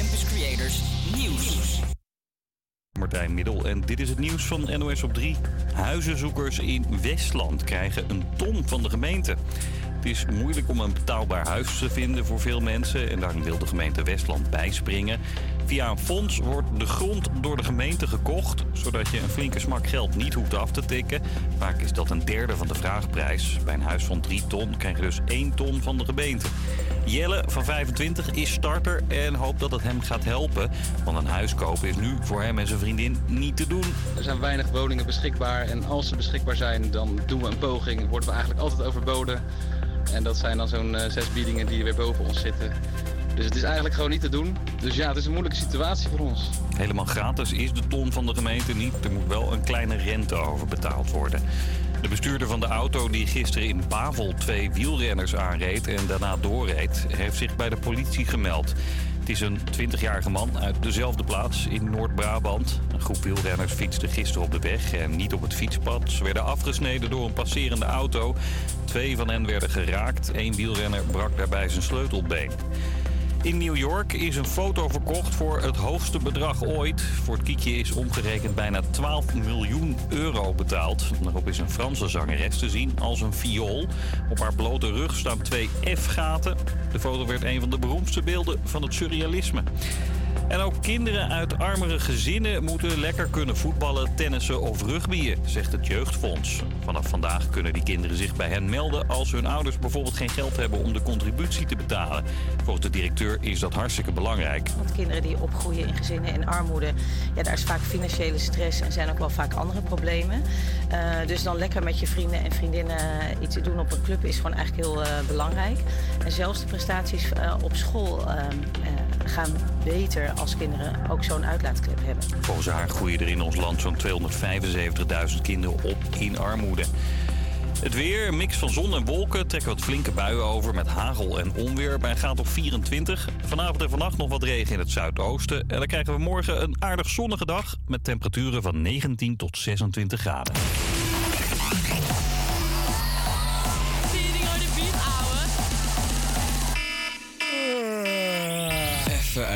Campus Creators Nieuws. Martijn Middel en dit is het nieuws van NOS op 3. Huizenzoekers in Westland krijgen een ton van de gemeente. Het is moeilijk om een betaalbaar huis te vinden voor veel mensen en daarom wil de gemeente Westland bijspringen. Via een fonds wordt de grond door de gemeente gekocht, zodat je een flinke smak geld niet hoeft af te tikken. Vaak is dat een derde van de vraagprijs. Bij een huis van 3 ton krijg je dus 1 ton van de gemeente. Jelle van 25 is starter en hoopt dat het hem gaat helpen. Want een huis kopen is nu voor hem en zijn vriendin niet te doen. Er zijn weinig woningen beschikbaar en als ze beschikbaar zijn, dan doen we een poging. Worden we eigenlijk altijd overboden. En dat zijn dan zo'n eh, zes biedingen die weer boven ons zitten. Dus het is eigenlijk gewoon niet te doen. Dus ja, het is een moeilijke situatie voor ons. Helemaal gratis is de ton van de gemeente niet. Er moet wel een kleine rente over betaald worden. De bestuurder van de auto die gisteren in Bavel twee wielrenners aanreed en daarna doorreed, heeft zich bij de politie gemeld. Het is een 20-jarige man uit dezelfde plaats in Noord-Brabant. Een groep wielrenners fietste gisteren op de weg en niet op het fietspad. Ze werden afgesneden door een passerende auto. Twee van hen werden geraakt. Eén wielrenner brak daarbij zijn sleutelbeen. In New York is een foto verkocht voor het hoogste bedrag ooit. Voor het kiekje is omgerekend bijna 12 miljoen euro betaald. Daarop is een Franse zangeres te zien als een viool. Op haar blote rug staan twee F-gaten. De foto werd een van de beroemdste beelden van het surrealisme. En ook kinderen uit armere gezinnen moeten lekker kunnen voetballen, tennissen of rugbyen, zegt het Jeugdfonds. Vanaf vandaag kunnen die kinderen zich bij hen melden als hun ouders bijvoorbeeld geen geld hebben om de contributie te betalen. Volgens de directeur is dat hartstikke belangrijk. Want kinderen die opgroeien in gezinnen in armoede, ja, daar is vaak financiële stress en zijn ook wel vaak andere problemen. Uh, dus dan lekker met je vrienden en vriendinnen iets te doen op een club is gewoon eigenlijk heel uh, belangrijk. En zelfs de prestaties uh, op school gaan beter als kinderen ook zo'n uitlaatklep hebben. Volgens haar groeien er in ons land zo'n 275.000 kinderen op in armoede. Het weer, een mix van zon en wolken, trekken wat flinke buien over met hagel en onweer bij een graad of 24. Vanavond en vannacht nog wat regen in het zuidoosten. En dan krijgen we morgen een aardig zonnige dag met temperaturen van 19 tot 26 graden. Even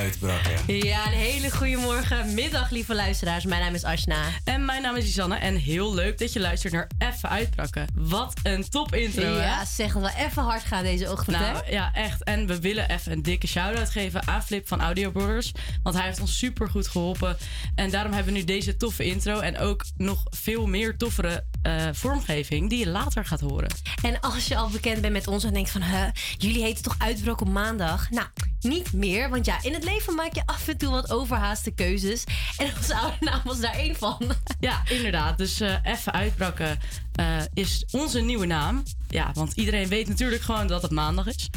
Ja, een hele goede morgen, middag, lieve luisteraars. Mijn naam is Ashna. En mijn naam is Isanne. En heel leuk dat je luistert naar Even Uitbraken. Wat een top intro, Ja, hè? zeg dat we even hard gaan deze ochtend, hè? Nou, ja, echt. En we willen even een dikke shout-out geven aan Flip van Audio Brothers. Want hij heeft ons super goed geholpen. En daarom hebben we nu deze toffe intro. En ook nog veel meer toffere eh, vormgeving die je later gaat horen. En als je al bekend bent met ons en denkt van... Huh, jullie heten toch Uitbraken op maandag? Nou, niet meer. Want ja, in het leven maak je af en toe wat overhaaste keuzes. En onze oude naam was daar één van. Ja, inderdaad. Dus eh, even uitbraken eh, is onze nieuwe naam. Ja, want iedereen weet natuurlijk gewoon dat het maandag is.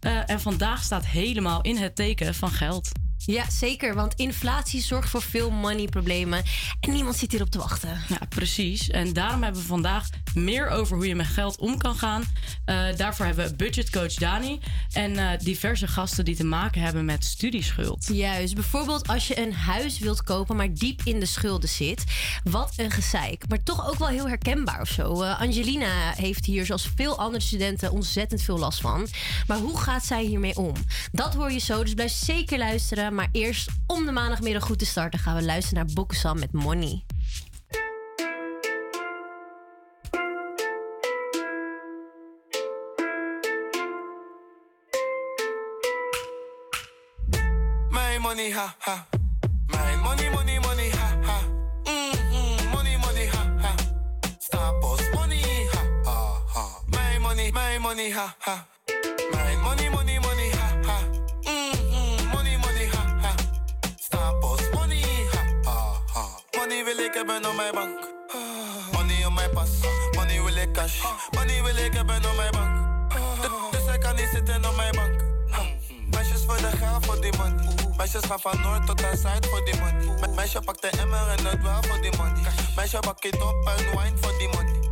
Eh, en vandaag staat helemaal in het teken van geld. Ja, zeker. Want inflatie zorgt voor veel money-problemen. En niemand zit hierop te wachten. Ja, precies. En daarom hebben we vandaag meer over hoe je met geld om kan gaan. Eh, daarvoor hebben we budgetcoach Dani en diverse gasten die te maken hebben met studieschuld. Juist. Bijvoorbeeld als je een huis wilt kopen, maar diep in de schulden zit. Wat een gezeik. Maar toch ook wel heel herkenbaar of zo. Eh, Angelina heeft hier, zoals veel andere studenten, ontzettend veel last van. Maar hoe gaat zij hiermee om? Dat hoor je zo, dus blijf zeker luisteren. Maar eerst, om de maandagmiddag goed te starten, gaan we luisteren naar Bokusam met Money. My money, ha ha. My money, money, money, ha ha. My money, money, money, ha ha. Mm-hmm, money, money, ha ha. Stapels money, ha ha ha. Money wil ik hebben op mijn bank. Money op mijn pas. Money wil ik cash. Money wil ik hebben op mijn bank. Du- Dus ik kan niet zitten op mijn bank. Meisjes voor de geld voor die money. Meisjes gaan van noord tot aan zuid voor die money. Me- Meisje pakt de emmer en het wel voor die money. Meisje bak het op en wine voor die money.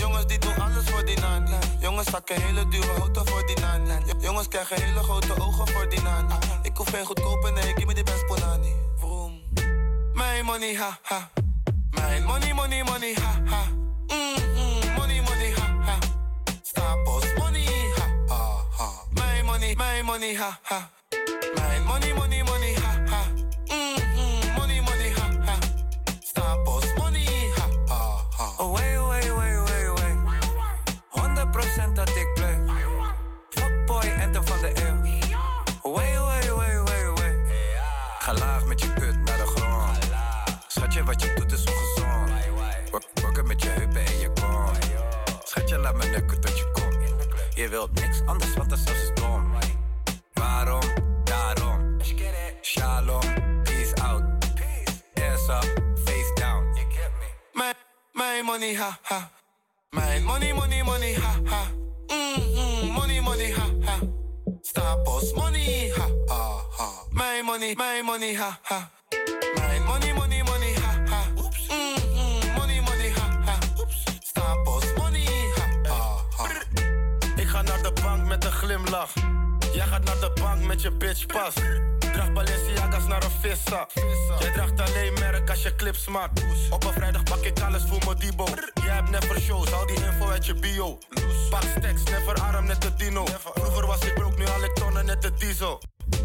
Jongens die doen alles voor die nani. Jongens zakken hele dure auto voor die nani. Jongens krijgen hele grote ogen voor die nani. Ik hoef geen goedkope, nee, give me die best ponani. Vroom. My money, ha ha. My money, money, money, ha ha. Mm-hmm, money, money, ha ha. Stapels money, ha ha ha. My money, my money, ha ha. My money, money, money, Je wilt niks anders, want dat is dom. Waarom? Daarom. Shalom, peace out. Ass up, face down. Mijn, mijn money, ha ha. Mijn money, money, money, ha ha. Mm-hmm, money, money, ha ha. Stapels money, ha ha ha. Mijn money, mijn money, ha ha. Mijn money, money, money, met een glimlach. Jij gaat naar de bank met je bitch pas. Draag Balenciaga's naar een vissa. Jij draagt alleen merk als je clips maakt. Op een vrijdag pak ik alles voor mijn Dibo. Jij hebt never shows, al die info uit je bio. Pak stacks, never arm net de dino. Vroeger was ik broke, nu al ik tonnen net de diesel.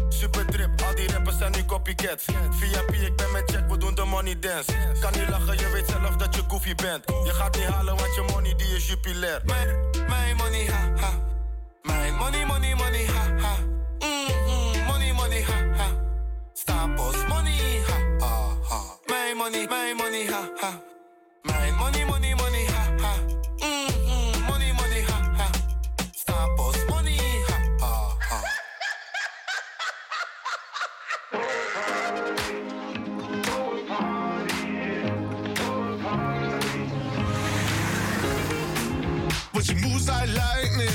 Super drip, al die rappers zijn nu copycats. VIP, ik ben met check, we doen de money dance. Kan niet lachen, je weet zelf dat je goofy bent. Je gaat niet halen, want je money die is jupiler. Mijn, mijn money, ha ha. Mijn money, money, money, ha ha. Mm-hmm, money, money, ha ha. Stapels money, ha ha ha. Mijn money, mijn money, ha ha. Mijn money, money, money, ha ha. Mm-hmm, money, money, ha ha. Stapels money, ha ha ha. But she moves like lightning,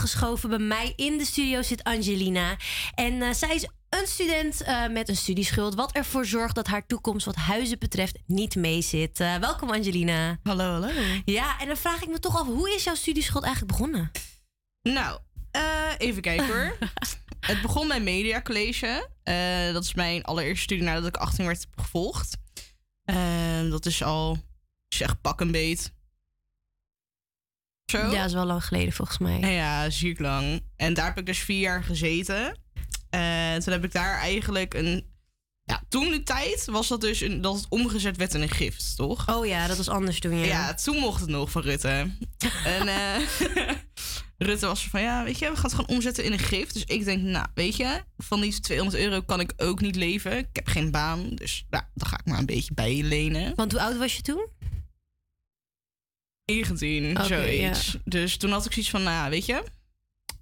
Aangeschoven bij mij in de studio zit Angelina. En eh, zij is een student eh, met een studieschuld. Wat ervoor zorgt dat haar toekomst wat huizen betreft niet meezit. Eh, welkom Angelina. Hallo, hallo. Ja, en dan vraag ik me toch af, hoe is jouw studieschuld eigenlijk begonnen? Nou, even kijken hoor. Het begon bij Media College. Dat is mijn allereerste studie nadat ik 18 werd gevolgd. Dat is al, ik zeg pak een beet, Zo. Ja, dat is wel lang geleden volgens mij. Ja, ziek lang. En daar heb ik dus vier jaar gezeten. En toen heb ik daar eigenlijk een... Ja, toen de tijd was dat dus een, dat het omgezet werd in een gift, toch? Oh ja, dat was anders toen, ja. Ja, toen mocht het nog van Rutte. en eh, Rutte was van, ja, weet je, we gaan het gewoon omzetten in een gift. Dus ik denk, nou, weet je, van die 200 euro kan ik ook niet leven. Ik heb geen baan, dus nou, dan ga ik maar een beetje bij je lenen. Want hoe oud was je toen? 19, Oké, zoiets. Dus toen had ik zoiets van, nou, weet je,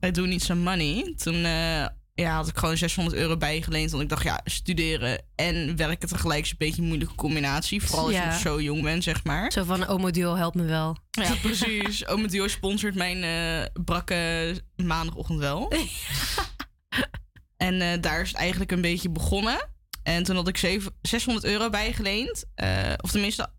I do need some money. Toen eh, ja, had ik gewoon 600 euro bijgeleend. Want ik dacht, ja, studeren en werken tegelijk is een beetje een moeilijke combinatie. Vooral als je zo jong bent, zeg maar. Zo van, Omo Duo helpt me wel. Ja, precies. Ome Dio sponsort mijn eh, brakke maandagochtend wel. en eh, daar is het eigenlijk een beetje begonnen. En toen had ik zeven- 600 euro bijgeleend. Of tenminste,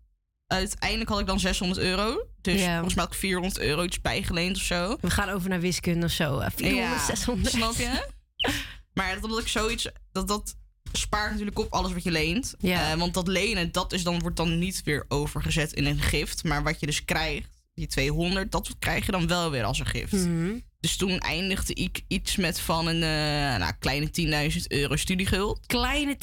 uiteindelijk had ik dan 600 euro. Dus Ja. volgens mij had ik 400 euro iets bijgeleend of zo. We gaan over naar wiskunde of zo. Eh, 400, 600. Snap je? maar dat omdat ik zoiets... Dat, dat spaart natuurlijk op alles wat je leent. Eh, want dat lenen, dat is dan, wordt dan niet weer overgezet in een gift. Maar wat je dus krijgt, die 200, dat krijg je dan wel weer als een gift. Mhm. Dus toen eindigde ik iets met van een eh, nou, kleine 10.000 euro studieguld. Kleine 10.000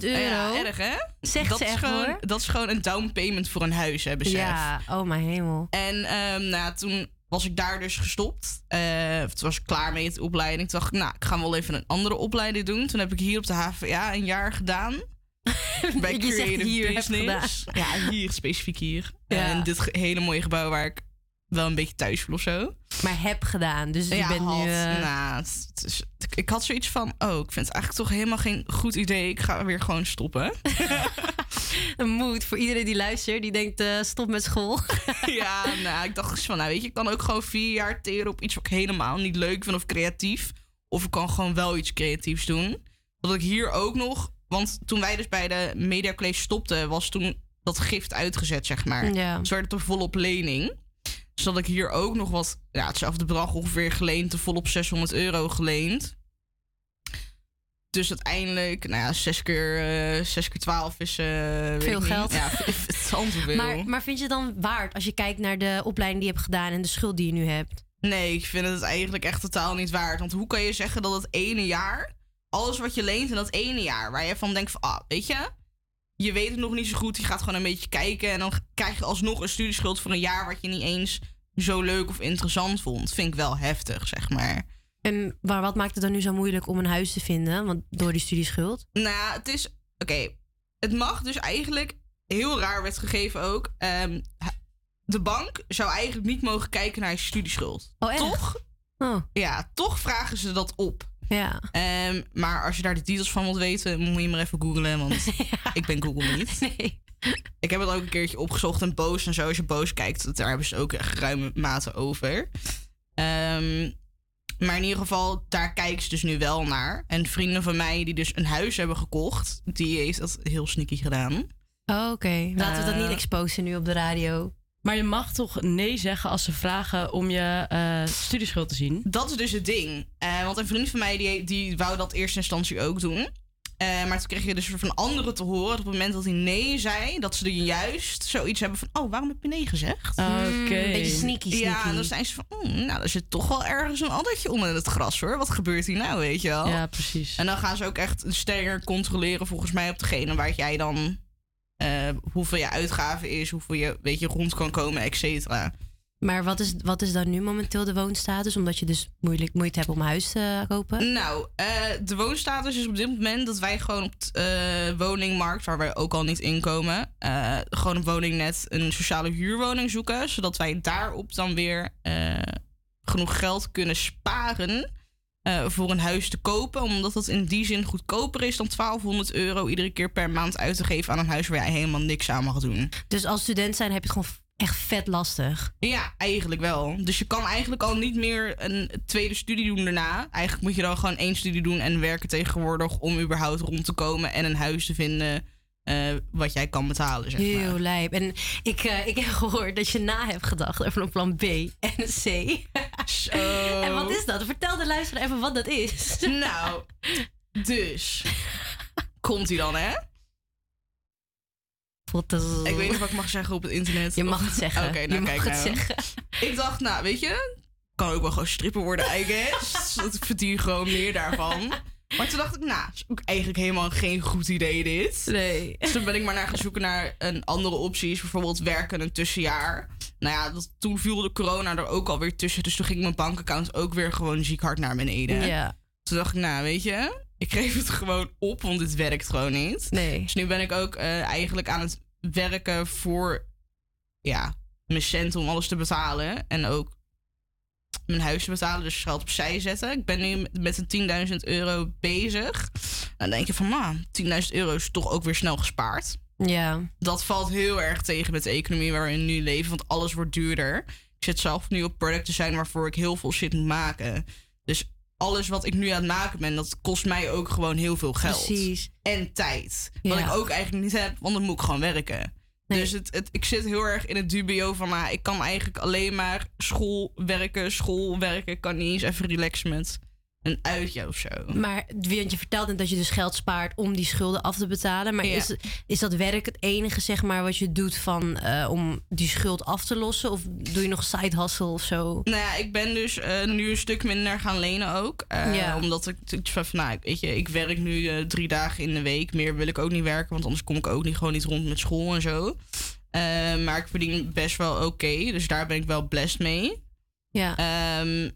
euro? Ja, erg hè? Zegt dat ze is echt, gewoon, hoor. Dat is gewoon een down payment voor een huis, hè, besef. Ja, oh mijn hemel. En ehm, nou, toen was ik daar dus gestopt. Eh, toen was ik klaar met de opleiding. Toen dacht ik, nou, ik ga wel even een andere opleiding doen. Toen heb ik hier op de HVA een jaar gedaan. Bij Creative hier Business. Ja, hier, specifiek hier. Ja. En dit ge- hele mooie gebouw waar ik wel een beetje thuis voel of zo. Maar heb gedaan, dus je ja, bent had. nu... eh, Nou, ik had zoiets van, oh, ik vind het eigenlijk toch helemaal geen goed idee. Ik ga weer gewoon stoppen. Een moed voor iedereen die luistert, die denkt eh, stop met school. ja, nou, ik dacht van, nou weet je, ik kan ook gewoon vier jaar teren op iets wat ik helemaal niet leuk vind of creatief. Of ik kan gewoon wel iets creatiefs doen. Dat ik hier ook nog, want toen wij dus bij de Media College stopten, was toen dat gift uitgezet, zeg maar. Ja. Dus werd het er volop lening. Dus dat ik hier ook nog wat, ja, hetzelfde bedrag ongeveer geleend, te volop 600 euro geleend. Dus uiteindelijk, nou ja, 6 keer, eh 6 keer 12 is... eh, Veel geld. Ja, het is al zoveel. Maar, maar vind je het dan waard als je kijkt naar de opleiding die je hebt gedaan en de schuld die je nu hebt? Nee, ik vind het eigenlijk echt totaal niet waard. Want hoe kan je zeggen dat het ene jaar, alles wat je leent in dat ene jaar, waar je van denkt van, ah, weet je, je weet het nog niet zo goed, je gaat gewoon een beetje kijken en dan krijg je alsnog een studieschuld voor een jaar wat je niet eens zo leuk of interessant vond. Vind ik wel heftig, zeg maar. En maar wat maakt het dan nu zo moeilijk om een huis te vinden? Want door die studieschuld? Nou, het is, oké, het mag dus eigenlijk, heel raar werd gegeven ook, ehm, de bank zou eigenlijk niet mogen kijken naar je studieschuld. Oh, echt? Toch? Oh. Ja, toch vragen ze dat op. Ja. Ehm, maar als je daar de details van wilt weten, moet je maar even googlen, want ik ben Google niet. Nee. Ik heb het ook een keertje opgezocht en boos en zo. Als je boos kijkt, daar hebben ze ook echt ruime mate over. Ehm, maar in ieder geval, daar kijken ze dus nu wel naar. En vrienden van mij die dus een huis hebben gekocht, die heeft dat heel sneaky gedaan. Oh, Oké, laten we dat Eh. niet exposen nu op de radio. Maar je mag toch nee zeggen als ze vragen om je eh, studieschuld te zien? Dat is dus het ding. Eh, want een vriend van mij die, die wou dat eerste instantie ook doen. Eh, maar toen kreeg je dus van anderen te horen dat op het moment dat hij nee zei, dat ze er juist zoiets hebben van: Oh, waarom heb je nee gezegd? Oké. Mm, beetje sneaky, Ja, sneaky. en dan zijn ze van: "Hmm, Nou, er zit toch wel ergens een addertje onder het gras hoor. Wat gebeurt hier nou, weet je wel? Ja, precies. En dan gaan ze ook echt strenger controleren, volgens mij, op degene waar jij dan. eh, hoeveel je uitgaven is, hoeveel je, weet je, rond kan komen, et cetera. Maar wat is, wat is dan nu momenteel de woonstatus? Omdat je dus moeilijk, moeite hebt om huis te kopen? Nou, eh, de woonstatus is op dit moment dat wij gewoon op de woningmarkt, waar wij ook al niet inkomen, eh gewoon een woningnet, een sociale huurwoning zoeken. Zodat wij daarop dan weer eh, genoeg geld kunnen sparen eh, voor een huis te kopen. Omdat dat in die zin goedkoper is dan 1200 euro iedere keer per maand uit te geven aan een huis waar jij helemaal niks aan mag doen. Dus als student zijn heb je het gewoon echt vet lastig. Ja, eigenlijk wel. Dus je kan eigenlijk al niet meer een tweede studie doen daarna. Eigenlijk moet je dan gewoon één studie doen en werken tegenwoordig om überhaupt rond te komen en een huis te vinden eh, wat jij kan betalen. Zeg maar. Heel lijp. En ik, eh, ik heb gehoord dat je na hebt gedacht over een plan B en een C. En wat is dat? Vertel de luisteraar even wat dat is. Nou, dus. Komt hij dan, hè? Foto's. Ik weet niet wat ik mag zeggen op het internet. Je mag het zeggen. Oké, Je nou mag kijk het nou. zeggen. Ik dacht, nou weet je, kan ook wel gewoon stripper worden, I guess. Dat ik verdien gewoon meer daarvan. Maar toen dacht ik, nou, is ook eigenlijk helemaal geen goed idee dit. Nee. Dus toen ben ik maar naar gaan zoeken naar een andere opties. Bijvoorbeeld werken een tussenjaar. Nou ja, dat, toen viel de corona er ook alweer tussen. Dus toen ging mijn bankaccount ook weer gewoon ziek hard naar beneden. Ja. Toen dacht ik, nou weet je, ik geef het gewoon op, want dit werkt gewoon niet. Nee. Dus nu ben ik ook eh, eigenlijk aan het werken voor ja, mijn cent om alles te betalen. En ook mijn huis te betalen, dus geld opzij zetten. Ik ben nu met een 10.000 euro bezig. Dan denk je van, nou, 10.000 euro is toch ook weer snel gespaard. Ja. Dat valt heel erg tegen met de economie waar we nu leven, want alles wordt duurder. Ik zit zelf nu op product design waarvoor ik heel veel shit moet maken. Dus alles wat ik nu aan het maken ben, dat kost mij ook gewoon heel veel geld. Precies. En tijd. Wat Ja. ik ook eigenlijk niet heb, want dan moet ik gewoon werken. Dus het, het, ik zit heel erg in het dubio van, nou, ik kan eigenlijk alleen maar school werken, school werken. Ik kan niet eens even relaxen met een uitje of zo. Maar want je vertelt net dat je dus geld spaart om die schulden af te betalen. Maar Ja. is, is dat werk het enige zeg maar, wat je doet van, eh, om die schuld af te lossen? Of doe je nog side hustle of zo? Nou ja, ik ben dus eh, nu een stuk minder gaan lenen ook. Eh, Ja. Omdat ik van, nou, weet je, ik werk nu drie dagen in de week. Meer wil ik ook niet werken, want anders kom ik ook niet gewoon niet rond met school en zo. Maar ik verdien best wel oké, dus daar ben ik wel blessed mee. Ja. Ehm,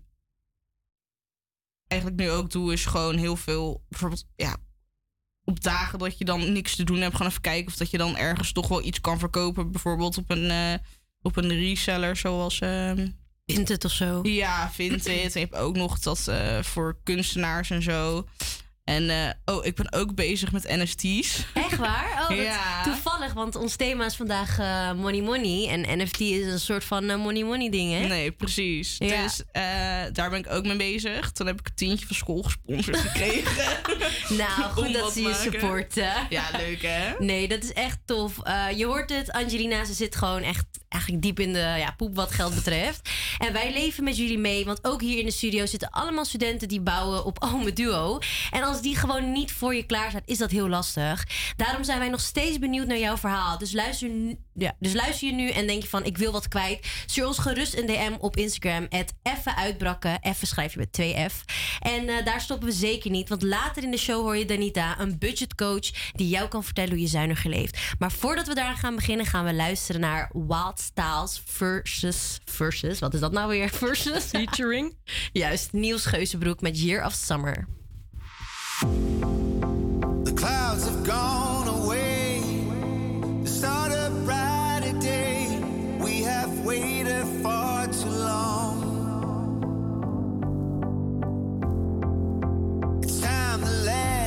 eigenlijk nu ook doe is gewoon heel veel, bijvoorbeeld, ja, op dagen dat je dan niks te doen hebt, gewoon even kijken of dat je dan ergens toch wel iets kan verkopen. Bijvoorbeeld op een, eh, op een reseller zoals... ehm Vinted of zo. Ja, Vinted. En je hebt ook nog dat eh, voor kunstenaars en zo. En eh, oh, ik ben ook bezig met NFT's. Echt waar? Oh, Ja. toevallig, want ons thema is vandaag eh, money money. En NFT is een soort van eh, money money ding, hè? Nee, precies. Ja. Dus daar ben ik ook mee bezig. Toen heb ik een tientje van school gesponsord gekregen. Nou, goed dat ze je supporten. Ja, leuk hè? Nee, dat is echt tof. Je hoort het, Angelina, ze zit gewoon echt eigenlijk diep in de ja, poep wat geld betreft. En wij leven met jullie mee, want ook hier in de studio zitten allemaal studenten die bouwen op Ome Duo. En als die gewoon niet voor je klaar staat, is dat heel lastig. Daarom zijn wij nog steeds benieuwd naar jouw verhaal. Dus luister, ja, dus luister je nu en denk je van, ik wil wat kwijt. Stuur ons gerust een DM op Instagram, het even uitbrakken. Even schrijf je met 2F. En eh, daar stoppen we zeker niet, want later in de show hoor je Danita, een budgetcoach, die jou kan vertellen hoe je zuiniger leeft. Maar voordat we daar gaan beginnen, gaan we luisteren naar Wild Styles versus, versus, wat is dat nou weer? Versus? Featuring? Juist, Niels Geuzenbroek met Year of Summer. The clouds have gone It's time to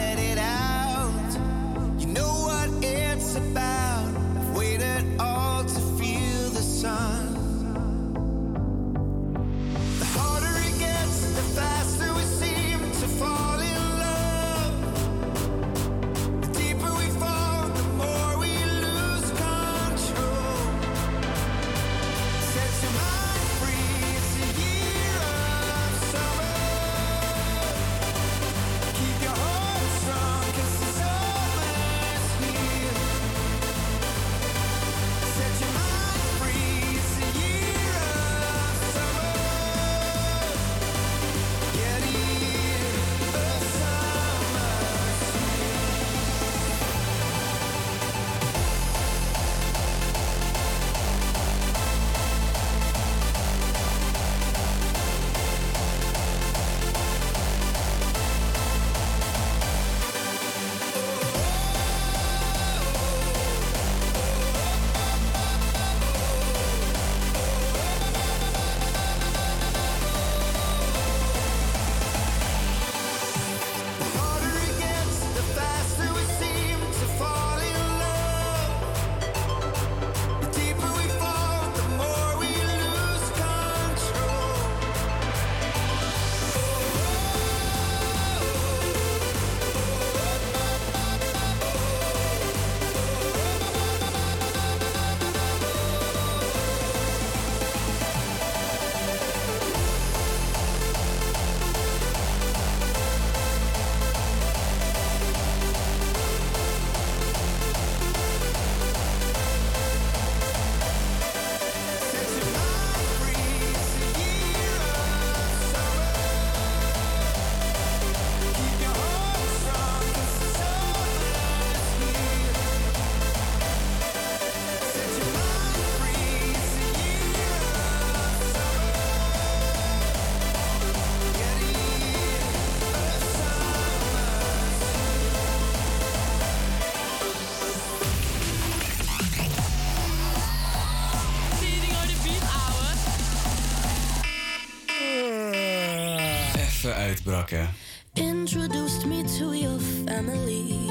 Introduced me to your family.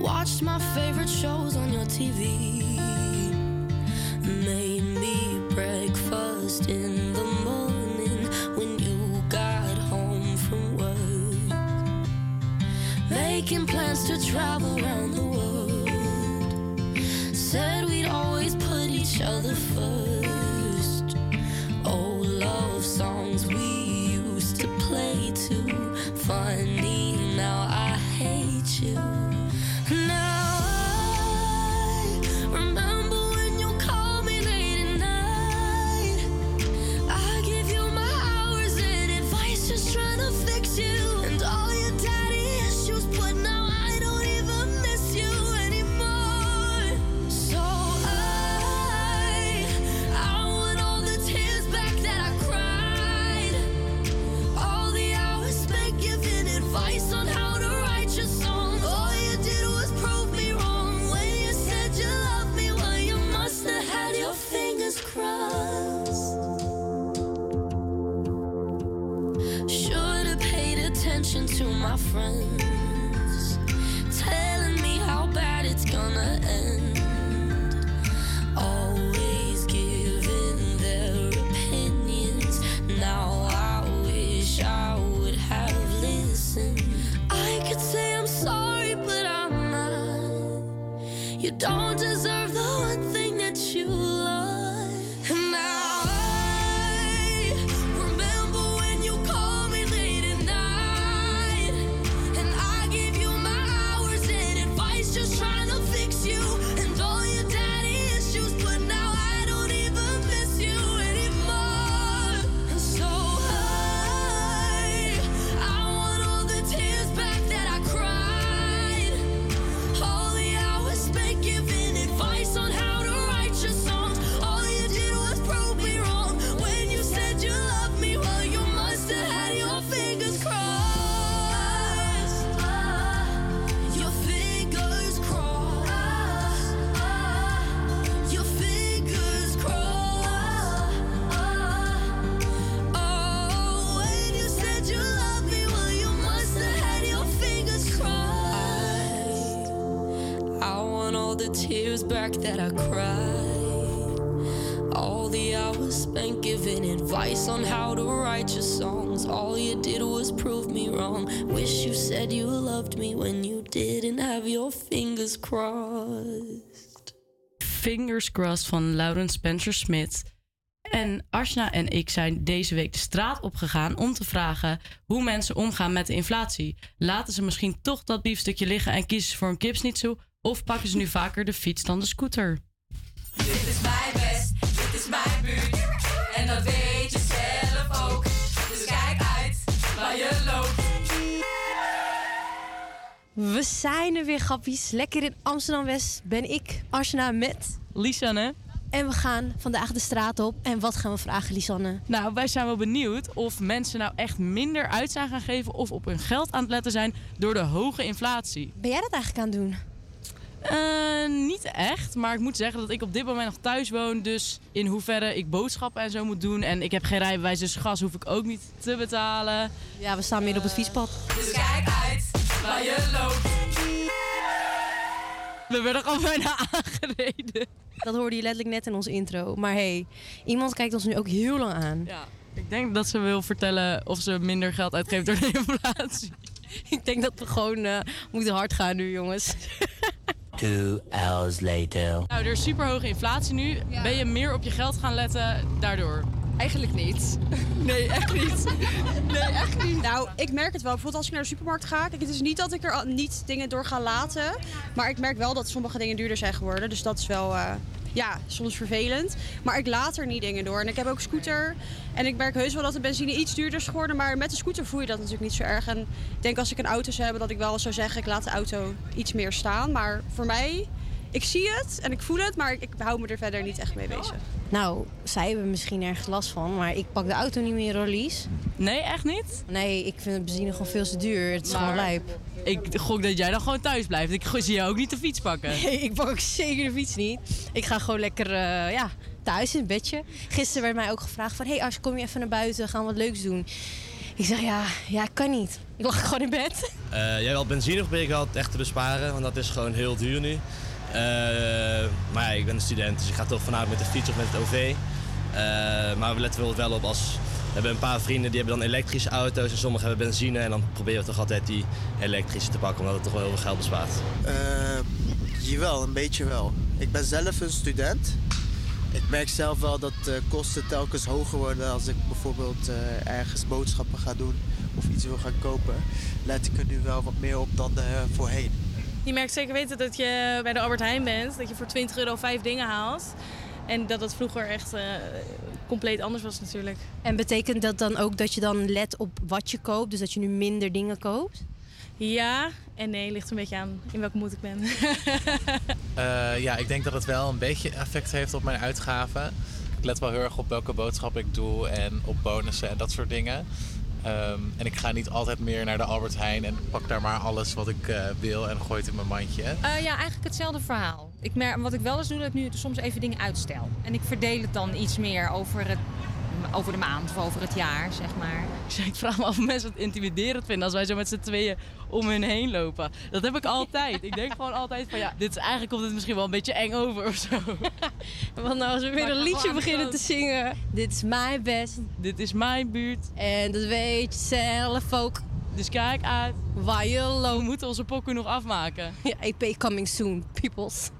Watched my favorite shows on your TV. Fingers Crossed van Lauren Spencer Smith. En Ashna en ik zijn deze week de straat opgegaan om te vragen hoe mensen omgaan met de inflatie. Laten ze misschien toch dat biefstukje liggen en kiezen ze voor een kipsnitzel? Of pakken ze nu vaker de fiets dan de scooter? Dit is mijn best, dit is mijn buurt. En dat weet We zijn er weer, grappies. Lekker in Amsterdam-West ben ik, Arsena, met... Lisanne. En we gaan vandaag de straat op. En wat gaan we vragen, Lisanne? Nou, wij zijn wel benieuwd of mensen nou echt minder uit zijn gaan geven of op hun geld aan het letten zijn door de hoge inflatie. Ben jij dat eigenlijk aan het doen? Eh, niet echt, maar ik moet zeggen dat ik op dit moment nog thuis woon. Dus in hoeverre ik boodschappen en zo moet doen. En ik heb geen rijbewijs, dus gas hoef ik ook niet te betalen. Ja, we staan meer op het fietspad. Dus kijk uit waar je loopt. We werden gewoon bijna aangereden. Dat hoorde je letterlijk net in onze intro. Maar hey, iemand kijkt ons nu ook heel lang aan. Ja, ik denk dat ze wil vertellen of ze minder geld uitgeeft door de inflatie. ik denk dat we gewoon eh, moeten hard gaan nu, jongens. Two hours later. Nou, er is super hoge inflatie nu. Ben je meer op je geld gaan letten daardoor? Eigenlijk niet. Nee, echt niet. Nee, echt niet. Nou, ik merk het wel. Bijvoorbeeld als ik naar de supermarkt ga. Kijk, het is niet dat ik er niet dingen door ga laten. Maar ik merk wel dat sommige dingen duurder zijn geworden. Dus dat is wel, eh, ja, soms vervelend. Maar ik laat er niet dingen door. En ik heb ook scooter. En ik merk heus wel dat de benzine iets duurder is geworden. Maar met de scooter voel je dat natuurlijk niet zo erg. En ik denk als ik een auto zou hebben dat ik wel zou zeggen... ik laat de auto iets meer staan. Maar voor mij... Ik zie het en ik voel het, maar ik, ik hou me er verder niet echt mee bezig. Nou, zij hebben misschien ergens last van, maar ik pak de auto niet meer, Rolies. Nee, echt niet? Nee, ik vind de benzine gewoon veel te duur. Het is gewoon lijp. Ik gok dat jij dan gewoon thuis blijft. Ik zie jou ook niet de fiets pakken. Nee, ik pak ook zeker de fiets niet. Ik ga gewoon lekker eh, ja, thuis in het bedje. Gisteren werd mij ook gevraagd van... hey Ars, kom je even naar buiten, gaan we wat leuks doen. Ik zeg ja, ja, kan niet. Ik lag gewoon in bed. Eh, jij wel benzine probeer ik altijd echt te besparen, want dat is gewoon heel duur nu. Eh, maar ik ben een student, dus ik ga toch vanuit met de fiets of met het OV. Eh, maar we letten wel op als... We hebben een paar vrienden die hebben dan elektrische auto's en sommigen hebben benzine. En dan proberen we toch altijd die elektrische te pakken, omdat het toch wel heel veel geld bespaart. Eh, jawel, een beetje wel. Ik ben zelf een student. Ik merk zelf wel dat de kosten telkens hoger worden als ik bijvoorbeeld ergens boodschappen ga doen of iets wil gaan kopen. Let ik er nu wel wat meer op dan voorheen. Je merkt zeker weten dat je bij de Albert Heijn bent, dat je voor 20 euro vijf dingen haalt. En dat dat vroeger echt eh, compleet anders was natuurlijk. En betekent dat dan ook dat je dan let op wat je koopt? Dus dat je nu minder dingen koopt? Ja en nee, ligt een beetje aan in welke moed ik ben. Eh, ja, ik denk dat het wel een beetje effect heeft op mijn uitgaven. Ik let wel heel erg op welke boodschap ik doe en op bonussen en dat soort dingen. Ehm, en ik ga niet altijd meer naar de Albert Heijn en pak daar maar alles wat ik eh, wil en gooi het in mijn mandje. Eh, ja, eigenlijk hetzelfde verhaal. Ik merk, wat ik wel eens doe, dat ik nu soms even dingen uitstel. En ik verdeel het dan iets meer over, het, over de maand of over het jaar, zeg maar. Ik vraag me af of mensen het intimiderend vinden als wij zo met z'n tweeën om hun heen lopen. Dat heb ik altijd. Ik denk gewoon altijd van ja, dit is eigenlijk komt het misschien wel een beetje eng over of zo. Want nou als we weer Maar een liedje beginnen groot. te zingen. Dit is mijn best. Dit is mijn buurt. En dat weet je zelf ook. Dus kijk uit. Waar je loopt. We moeten onze pokken nog afmaken. Ja, EP coming soon, peoples.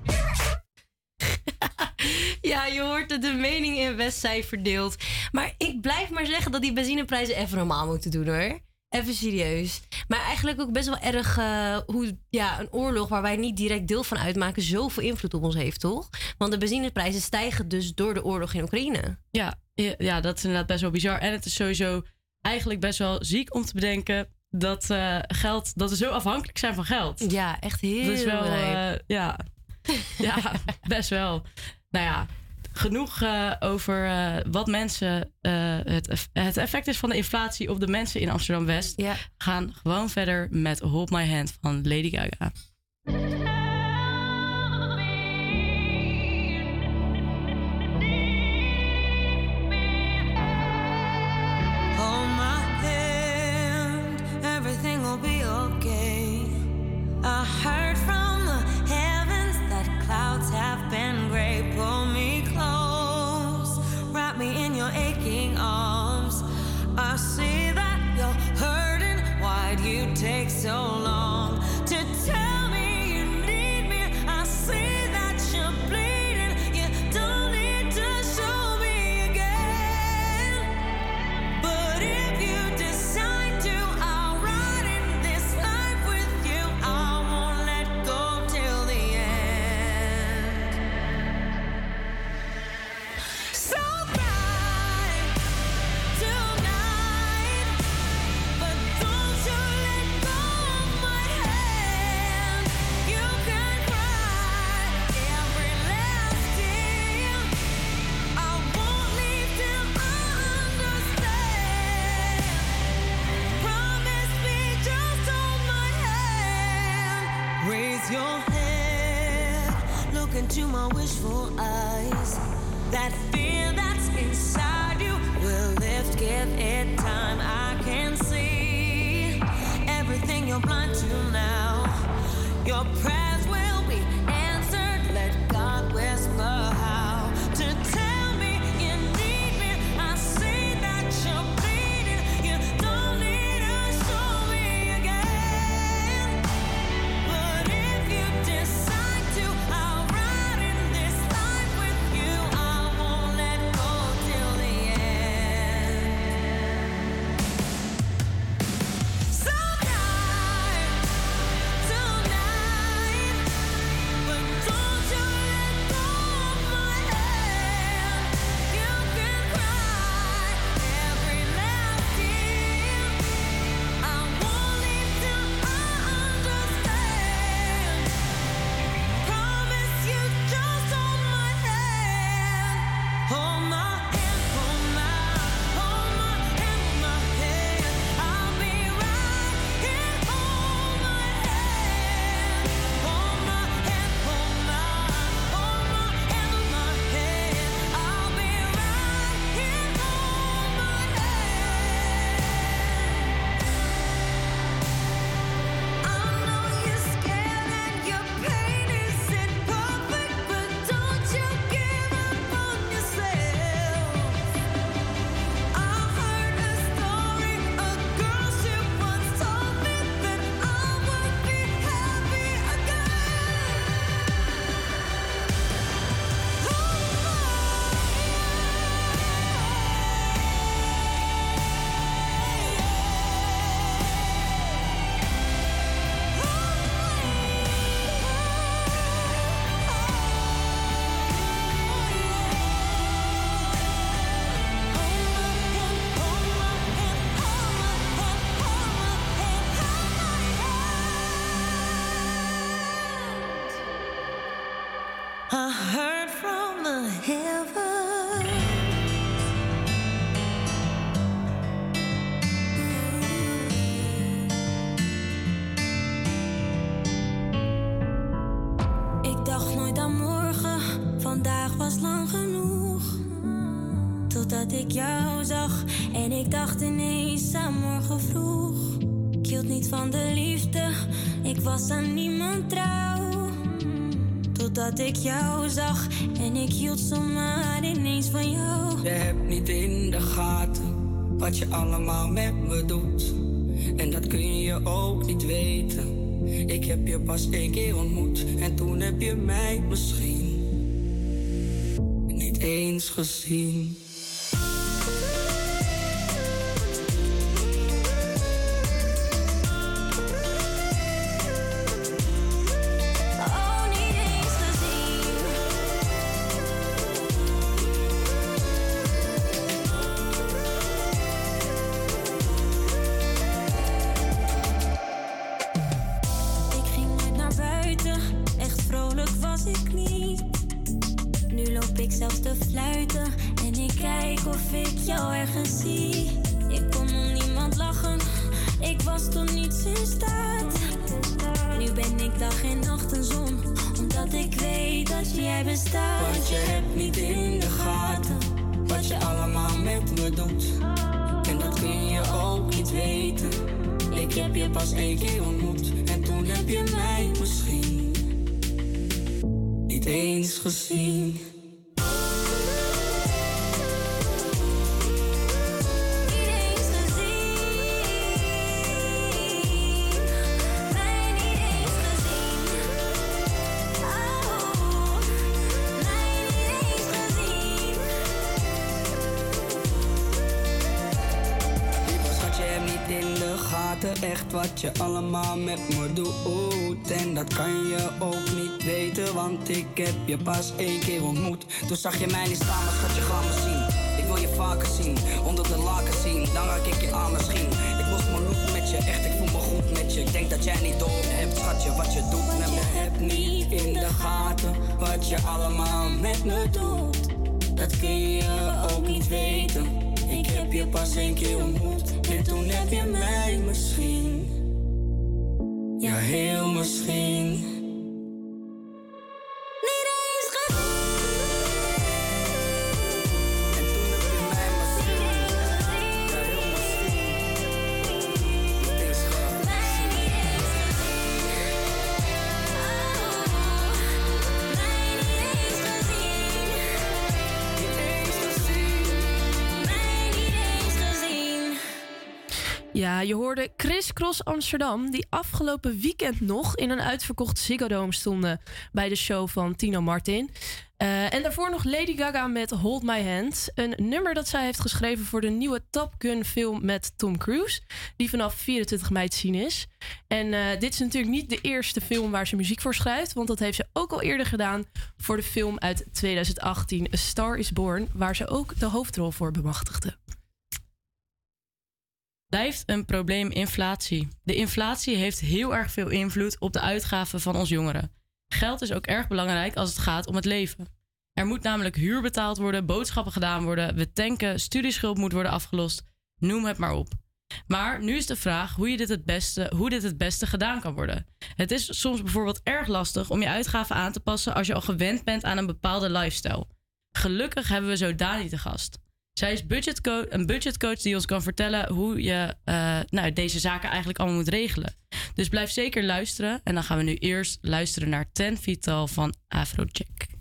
Ja, je hoort dat de meningen in West zijn verdeeld. Maar ik blijf maar zeggen dat die benzineprijzen even normaal moeten doen hoor. Even serieus. Maar eigenlijk ook best wel erg eh, hoe ja, een oorlog waar wij niet direct deel van uitmaken zoveel invloed op ons heeft, toch? Want de benzineprijzen stijgen dus door de oorlog in Oekraïne. Ja, ja, dat is inderdaad best wel bizar. En het is sowieso eigenlijk best wel ziek om te bedenken dat eh, geld, dat we zo afhankelijk zijn van geld. Ja, echt heel Dat is wel, eh, ja, ja, best wel. Nou ja, genoeg eh, over eh, wat mensen, eh, het, het effect is van de inflatie op de mensen in Amsterdam West. Ja. Gaan gewoon verder met Hold My Hand van Lady Gaga. Take so long I ik jou zag en ik hield zomaar ineens van jou. Je hebt niet in de gaten wat je allemaal met me doet. En dat kun je ook niet weten. Ik heb je pas één keer ontmoet en toen heb je mij misschien niet eens gezien. Je pas één keer ontmoet. Toen zag je mij niet staan, maar schat, je gaat me zien. Ik wil je vaker zien, onder de laken zien, dan raak ik je aan misschien. Ik los mijn loop met je, echt, ik voel me goed met je. Ik denk dat jij niet door hebt, schatje, wat je doet met me. Heb niet in de gaten wat je allemaal met me doet. Dat kun je ook niet weten. Ik heb je pas één keer ontmoet en toen heb je mij misschien. Ja, heel misschien. Ja, je hoorde Chris Cross Amsterdam, die afgelopen weekend nog in een uitverkocht Ziggo Dome stonden bij de show van Tino Martin. Eh, en daarvoor nog Lady Gaga met Hold My Hand. Een nummer dat zij heeft geschreven voor de nieuwe Top Gun film met Tom Cruise. Die vanaf 24 mei te zien is. En eh, dit is natuurlijk niet de eerste film waar ze muziek voor schrijft. Want dat heeft ze ook al eerder gedaan voor de film uit 2018 A Star Is Born. Waar ze ook de hoofdrol voor bemachtigde. Blijft een probleem inflatie. De inflatie heeft heel erg veel invloed op de uitgaven van ons jongeren. Geld is ook erg belangrijk als het gaat om het leven. Er moet namelijk huur betaald worden, boodschappen gedaan worden, we tanken, studieschuld moet worden afgelost. Noem het maar op. Maar nu is de vraag hoe, je dit het beste, hoe dit het beste gedaan kan worden. Het is soms bijvoorbeeld erg lastig om je uitgaven aan te passen als je al gewend bent aan een bepaalde lifestyle. Gelukkig hebben we zo Dani te gast. Zij is een budgetcoach die ons kan vertellen hoe je eh, nou, deze zaken eigenlijk allemaal moet regelen. Dus blijf zeker luisteren. En dan gaan we nu eerst luisteren naar Ten Vital van Afrojack.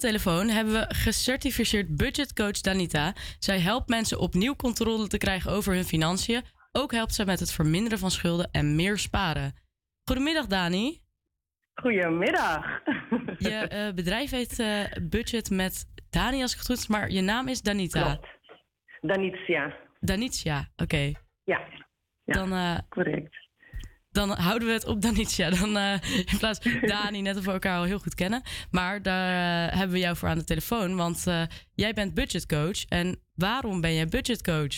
telefoon hebben we gecertificeerd budgetcoach Danita. Zij helpt mensen opnieuw controle te krijgen over hun financiën. Ook helpt zij met het verminderen van schulden en meer sparen. Goedemiddag, Dani. Goedemiddag. Je eh, bedrijf heet eh, Budget met Dani, als ik het goed is, maar je naam is Danita. Klopt. Danitia. Danitia, oké. Ja. ja. Dan, eh, correct dan houden we het op Danitja. Dan eh, in plaats van Dani, net of we elkaar al heel goed kennen. Maar daar eh, hebben we jou voor aan de telefoon. Want eh, jij bent budgetcoach. En waarom ben jij budgetcoach?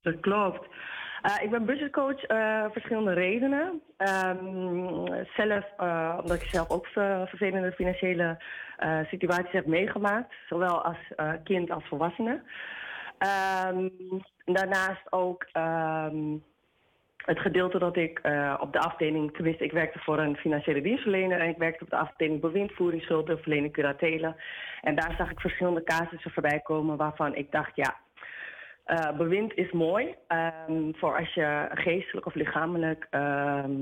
Dat klopt. ik ben budgetcoach verschillende redenen. Ehm, zelf, omdat ik zelf ook vervelende financiële situaties heb meegemaakt. Zowel als kind als volwassene. Ehm, daarnaast ook... Ehm, het gedeelte dat ik eh, op de afdeling, tenminste ik werkte voor een financiële dienstverlener en ik werkte op de afdeling bewindvoering, schuldenverlening, curatelen. En daar zag ik verschillende casussen voorbij komen waarvan ik dacht, ja, eh, bewind is mooi ehm, voor als je geestelijk of lichamelijk ehm,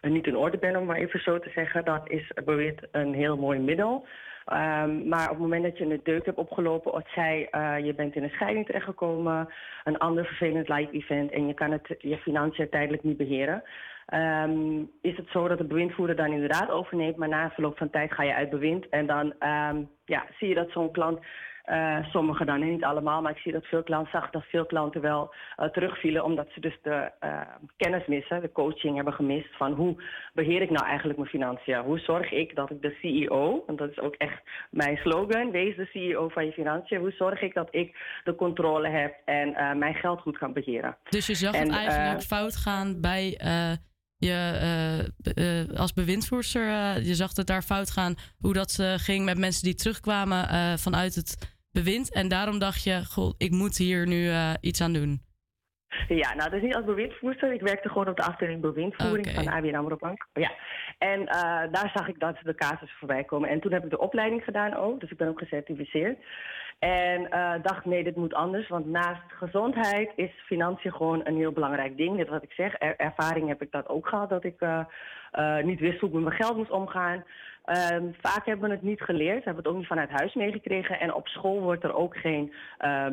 niet in orde bent, om maar even zo te zeggen. Dan is bewind een heel mooi middel. Ehm, maar op het moment dat je een deuk hebt opgelopen, of zij eh, je bent in een scheiding terechtgekomen, een ander vervelend live event en je kan het, je financiën tijdelijk niet beheren, ehm, is het zo dat de bewindvoerder dan inderdaad overneemt, maar na verloop van tijd ga je uit bewind en dan ehm, ja, zie je dat zo'n klant eh, sommigen dan, niet allemaal, maar ik zie dat veel klanten zag dat veel klanten wel eh, terugvielen omdat ze dus de eh, kennis missen, de coaching hebben gemist van hoe beheer ik nou eigenlijk mijn financiën? Hoe zorg ik dat ik de CEO, want dat is ook echt mijn slogan, wees de CEO van je financiën. Hoe zorg ik dat ik de controle heb en mijn geld goed kan beheren? Dus je zag En, het eigenlijk fout gaan bij je als bewindvoerster. je zag het daar fout gaan hoe dat ging met mensen die terugkwamen vanuit het bewind. En daarom dacht je, goh, ik moet hier nu eh, iets aan doen. Ja, nou, dat is niet als bewindvoerster. Ik werkte gewoon op de afdeling bewindvoering van de ABN AMRO Bank. Ja. En eh, daar zag ik dat de casussen voorbij komen. En toen heb ik de opleiding gedaan ook. Dus ik ben ook gecertificeerd. En eh, dacht, nee, dit moet anders. Want naast gezondheid is financiën gewoon een heel belangrijk ding. Net wat ik zeg, er- ervaring heb ik dat ook gehad. Dat ik niet wist hoe ik met mijn geld moest omgaan. Ehm, vaak hebben we het niet geleerd, hebben we het ook niet vanuit huis meegekregen. En op school wordt er ook geen eh,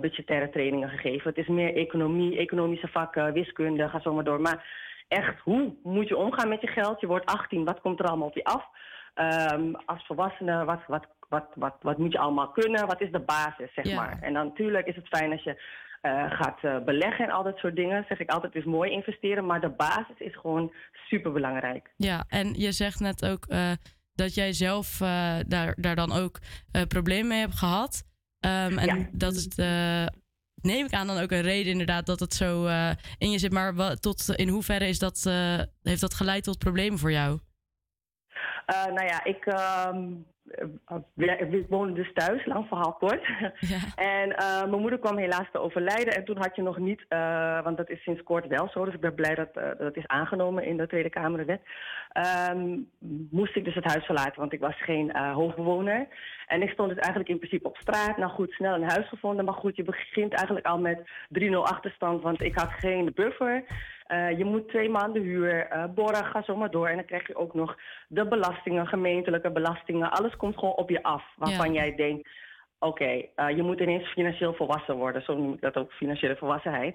budgettaire trainingen gegeven. Het is meer economie, economische vakken, wiskunde, ga zo maar door. Maar echt, hoe moet je omgaan met je geld? Je wordt 18, wat komt er allemaal op je af? Ehm, als volwassene, wat, wat, wat, wat, wat moet je allemaal kunnen? Wat is de basis, zeg Ja. maar? En dan natuurlijk is het fijn als je eh, gaat eh, beleggen en al dat soort dingen. Zeg ik altijd, is mooi investeren, maar de basis is gewoon super belangrijk. Ja, en je zegt net ook eh, dat jij zelf daar, daar dan ook problemen mee hebt gehad. Ehm, en dat is de, neem ik aan dan ook een reden inderdaad dat het zo in je zit. Maar wat, tot in hoeverre is dat, heeft dat geleid tot problemen voor jou? Nou ja, ik, ehm, eh, ik woonde dus thuis, lang verhaal kort. en eh, mijn moeder kwam helaas te overlijden. En toen had je nog niet, eh, want dat is sinds kort wel zo. Dus ik ben blij dat eh, dat is aangenomen in de Tweede Kamerwet. Ehm moest ik dus het huis verlaten, want ik was geen eh, hoofdbewoner. En ik stond dus eigenlijk in principe op straat. Nou goed, snel een huis gevonden. Maar goed, je begint eigenlijk al met 3-0 achterstand, want ik had geen buffer. Eh, je moet twee maanden huur, eh borgen, ga zo maar door. En dan krijg je ook nog de belastingen, gemeentelijke belastingen. Alles komt gewoon op je af. Waarvan Ja. jij denkt, oké, eh, je moet ineens financieel volwassen worden. Zo noem ik dat ook, financiële volwassenheid.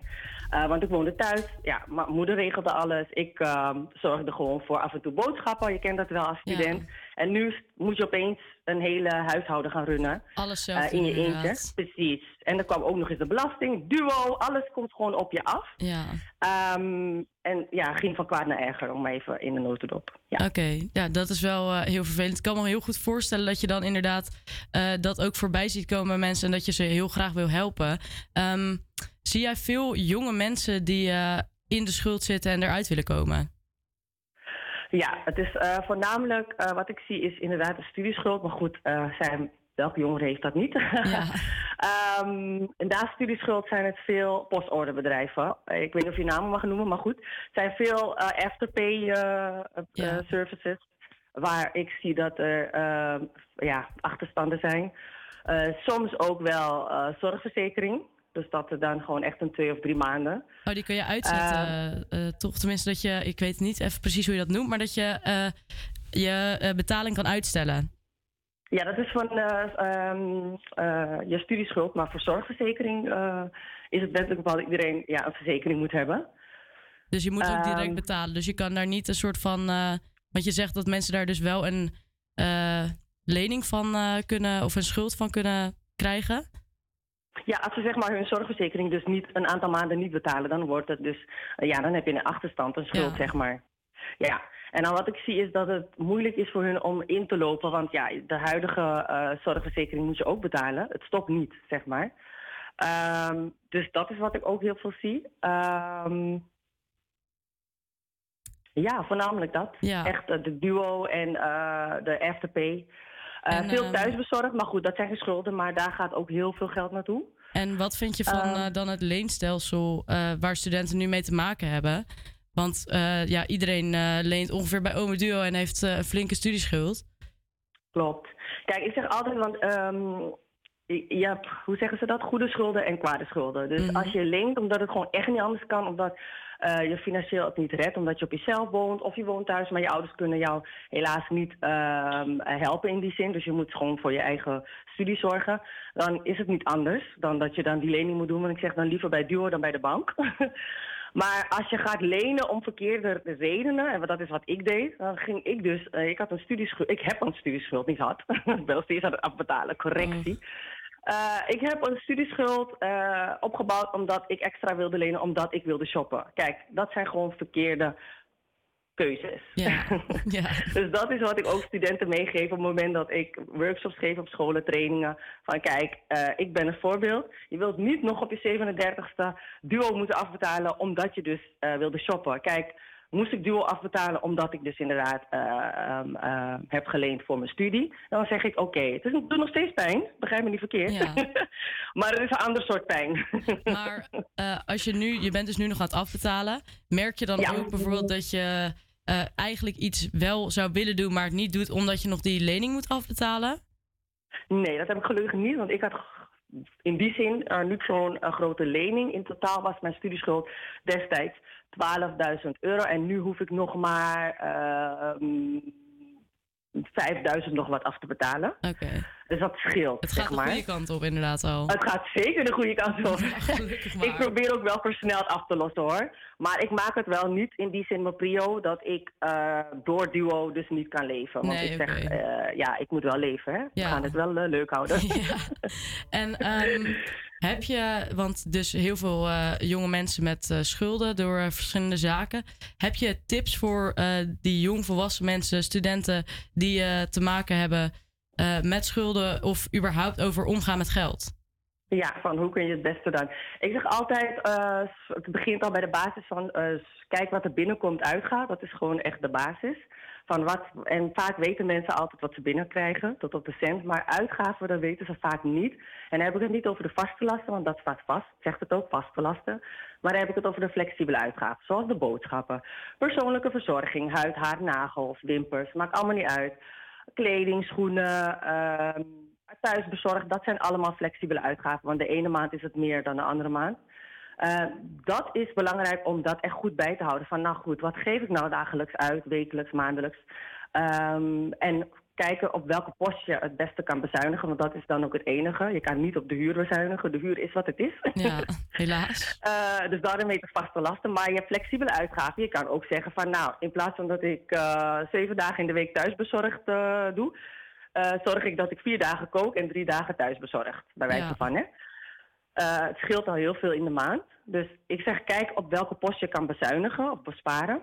Want ik woonde thuis. Ja, mijn moeder regelde alles. Ik ehm, zorgde gewoon voor af en toe boodschappen. Je kent dat wel als Ja. En nu moet je opeens een hele huishouden gaan runnen. Alles zelf Eh, in je eentje. Precies. En dan kwam ook nog eens de belasting, duo, alles komt gewoon op je af. Ja. Ehm, en ja, ging van kwaad naar erger, om even in de notendop. Ja. Oké, ja, dat is wel eh, heel vervelend. Ik kan me heel goed voorstellen dat je dan inderdaad eh, dat ook voorbij ziet komen bij mensen en dat je ze heel graag wil helpen. Ehm, zie jij veel jonge mensen die in de schuld zitten en eruit willen komen? Ja, het is eh, voornamelijk eh, wat ik zie is inderdaad de studieschuld. Maar goed, eh, zijn, welke jongere heeft dat niet? Ehm, en naast studieschuld zijn het veel postorderbedrijven. Ik weet niet of je namen mag noemen, maar goed. Het zijn veel afterpay services. Waar ik zie dat er ehm, ja, achterstanden zijn. Soms ook wel zorgverzekering. Dus dat er dan gewoon echt een twee of drie maanden. Oh, die kun je uitzetten. Ehm. eh, toch tenminste dat je, ik weet niet even precies hoe je dat noemt, maar dat je eh, je eh, betaling kan uitstellen. Ja, dat is van eh, ehm, eh, je studieschuld, maar voor zorgverzekering eh, is het wettelijk bepaald dat iedereen ja, een verzekering moet hebben. Dus je moet ook direct Ehm. betalen. Dus je kan daar niet een soort van. eh, want je zegt dat mensen daar dus wel een eh, lening van eh, kunnen. of een schuld van kunnen krijgen. Ja, als ze zeg maar hun zorgverzekering dus niet een aantal maanden niet betalen, dan wordt het dus, eh, ja, dan heb je een achterstand, een schuld, Ja. zeg maar. Ja, en dan wat ik zie is dat het moeilijk is voor hun om in te lopen, want ja, de huidige eh, zorgverzekering moet je ook betalen. Het stopt niet, zeg maar. Ehm, dus dat is wat ik ook heel veel zie. Ehm, ja, voornamelijk dat. Ja. Echt eh, de duo en de afterpay. Eh, En, veel ehm, thuisbezorgd, maar goed, dat zijn geen schulden, maar daar gaat ook heel veel geld naartoe. En wat vind je van Ehm. eh, dan het leenstelsel eh, waar studenten nu mee te maken hebben? Want eh, ja, iedereen eh, leent ongeveer bij Ome Duo en heeft eh, een flinke studieschuld. Klopt. Kijk, ik zeg altijd, want ehm, hebt, hoe zeggen ze dat? Goede schulden en kwade schulden. Dus als je leent omdat het gewoon echt niet anders kan, omdat eh, je financieel het niet redt, omdat je op jezelf woont of je woont thuis, maar je ouders kunnen jou helaas niet ehm, helpen in die zin. Dus je moet gewoon voor je eigen studie zorgen. Dan is het niet anders dan dat je dan die lening moet doen. Want ik zeg dan liever bij Duo dan bij de bank. Maar als je gaat lenen om verkeerde redenen, en dat is wat ik deed, dan ging ik dus, eh, ik had een studieschuld, ik heb een studieschuld, niet had, ik ben nog steeds aan het afbetalen, correctie. Eh, ik heb een studieschuld eh, opgebouwd omdat ik extra wilde lenen, omdat ik wilde shoppen. Kijk, dat zijn gewoon verkeerde keuzes. Ja. ja. Dus dat is wat ik ook studenten meegeef op het moment dat ik workshops geef op scholen, trainingen. Van kijk, eh, ik ben een voorbeeld. Je wilt niet nog op je 37ste duo moeten afbetalen omdat je dus wilde shoppen. Kijk, moest ik duo afbetalen omdat ik dus inderdaad eh, ehm, eh, heb geleend voor mijn studie. Dan zeg ik oké, het, doet nog steeds pijn, begrijp me niet verkeerd. maar het is een ander soort pijn. Maar eh, als je nu, je bent dus nu nog aan het afbetalen, merk je dan Ja. ook bijvoorbeeld dat je eigenlijk iets wel zou willen doen, maar het niet doet omdat je nog die lening moet afbetalen? Nee, dat heb ik gelukkig niet, want ik had in die zin niet zo'n grote lening. In totaal was mijn studieschuld destijds 12.000 euro en nu hoef ik nog maar eh, mm, 5.000 nog wat af te betalen. Oké. Dus dat scheelt, Het zeg gaat de goede kant op inderdaad al. Het gaat zeker de goede kant op. maar. ik probeer ook wel versneld af te lossen hoor. Maar ik maak het wel niet in die zin mijn prio dat ik eh, door duo dus niet kan leven. Want Nee, ik zeg, eh, ja, ik moet wel leven hè. We Ja. gaan het wel eh, leuk houden. En ehm, heb je, want dus heel veel eh, jonge mensen met eh, schulden door eh, verschillende zaken. Heb je tips voor die jongvolwassen mensen, studenten die te maken hebben met schulden of überhaupt over omgaan met geld? Ja, van hoe kun je het beste dan? Ik zeg altijd, het begint al bij de basis van kijk wat er binnenkomt, uitgaat. Dat is gewoon echt de basis. Van wat, en vaak weten mensen altijd wat ze binnenkrijgen, tot op de cent. Maar uitgaven, dat weten ze vaak niet. En dan heb ik het niet over de vaste lasten, want dat staat vast. Zegt het ook, vaste lasten. Maar dan heb ik het over de flexibele uitgaven, zoals de boodschappen. Persoonlijke verzorging, huid, haar, nagels, wimpers, maakt allemaal niet uit. Kleding, schoenen, ehm thuisbezorgd, dat zijn allemaal flexibele uitgaven. Want de ene maand is het meer dan de andere maand. Eh, dat is belangrijk om dat echt goed bij te houden. Van nou goed, wat geef ik nou dagelijks uit, wekelijks, maandelijks? Ehm, en kijken op welke post je het beste kan bezuinigen. Want dat is dan ook het enige. Je kan niet op de huur bezuinigen. De huur is wat het is. Ja, helaas. Eh, dus daarom heet het vaste lasten. Maar je hebt flexibele uitgaven. Je kan ook zeggen van nou, in plaats van dat ik eh, zeven dagen in de week thuisbezorgd doe, zorg ik dat ik vier dagen kook en drie dagen thuisbezorgd. Bij wijze Ja. van hè. Eh, het scheelt al heel veel in de maand. Dus ik zeg, kijk op welke post je kan bezuinigen of besparen.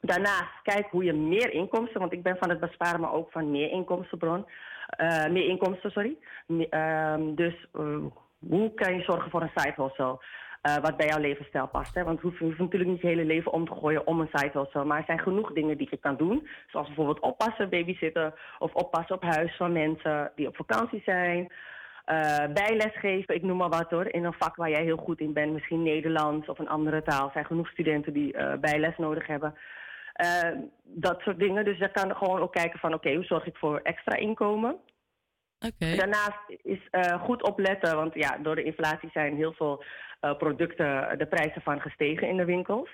Daarnaast kijk hoe je meer inkomsten, want ik ben van het besparen, maar ook van meer inkomstenbron. eh, meer inkomsten, sorry. Ehm, dus eh, hoe kan je zorgen voor een side hustle? wat bij jouw levensstijl past. Hè? Want je hoeft, je hoeft natuurlijk niet je hele leven om te gooien om een side hustle. Maar er zijn genoeg dingen die je kan doen. Zoals bijvoorbeeld oppassen, babysitten. Of oppassen op huis van mensen die op vakantie zijn. Eh, bijles geven, ik noem maar wat hoor. In een vak waar jij heel goed in bent. Misschien Nederlands of een andere taal. Zijn genoeg studenten die eh, bijles nodig hebben. Eh, dat soort dingen. Dus je kan gewoon ook kijken van oké, hoe zorg ik voor extra inkomen? Daarnaast is eh, goed opletten, want ja, door de inflatie zijn heel veel eh, producten, de prijzen van gestegen in de winkels.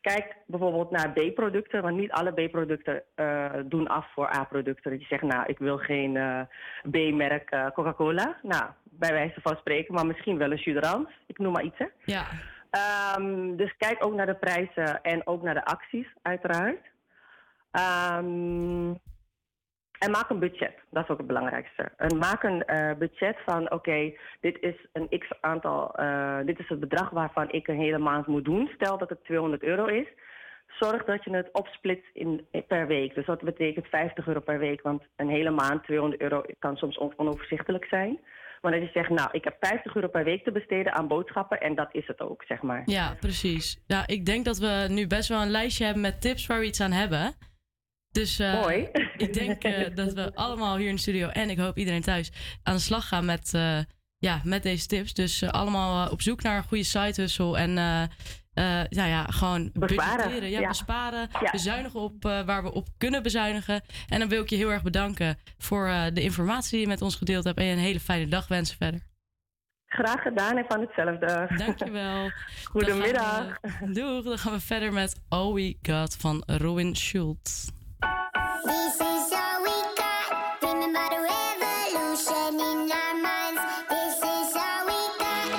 Kijk bijvoorbeeld naar B-producten, want niet alle B-producten eh, doen af voor A-producten. Dat je zegt, nou, ik wil geen eh, B-merk eh, Coca-Cola. Nou, bij wijze van spreken, maar misschien wel een Suderans. Ik noem maar iets, hè. Ja. Ehm, dus kijk ook naar de prijzen en ook naar de acties, uiteraard. Ehm, en maak een budget. Dat is ook het belangrijkste. En maak een eh, budget van: oké, dit is een x aantal. eh, dit is het bedrag waarvan ik een hele maand moet doen. Stel dat het 200 euro is. Zorg dat je het opsplitst in, per week. Dus dat betekent 50 euro per week. Want een hele maand, 200 euro, kan soms on- onoverzichtelijk zijn. Maar dat je zegt, nou, ik heb 50 euro per week te besteden aan boodschappen. En dat is het ook, zeg maar. Ja, precies. Ja, ik denk dat we nu best wel een lijstje hebben met tips waar we iets aan hebben. Dus eh, Mooi. ik denk eh, dat we allemaal hier in de studio en ik hoop iedereen thuis aan de slag gaan met, eh, ja, met deze tips. Dus allemaal op zoek naar een goede side hustle. En ja, ja, gewoon Besparen, budgetteren. Ja, ja. besparen. Ja. Bezuinigen op waar we op kunnen bezuinigen. En dan wil ik je heel erg bedanken voor de informatie die je met ons gedeeld hebt. En een hele fijne dag wensen verder. Graag gedaan en van hetzelfde. Dankjewel. Goedemiddag. Dan we- doeg. Dan gaan we verder met All We Got van Robin Schultz. My mind this is how we got.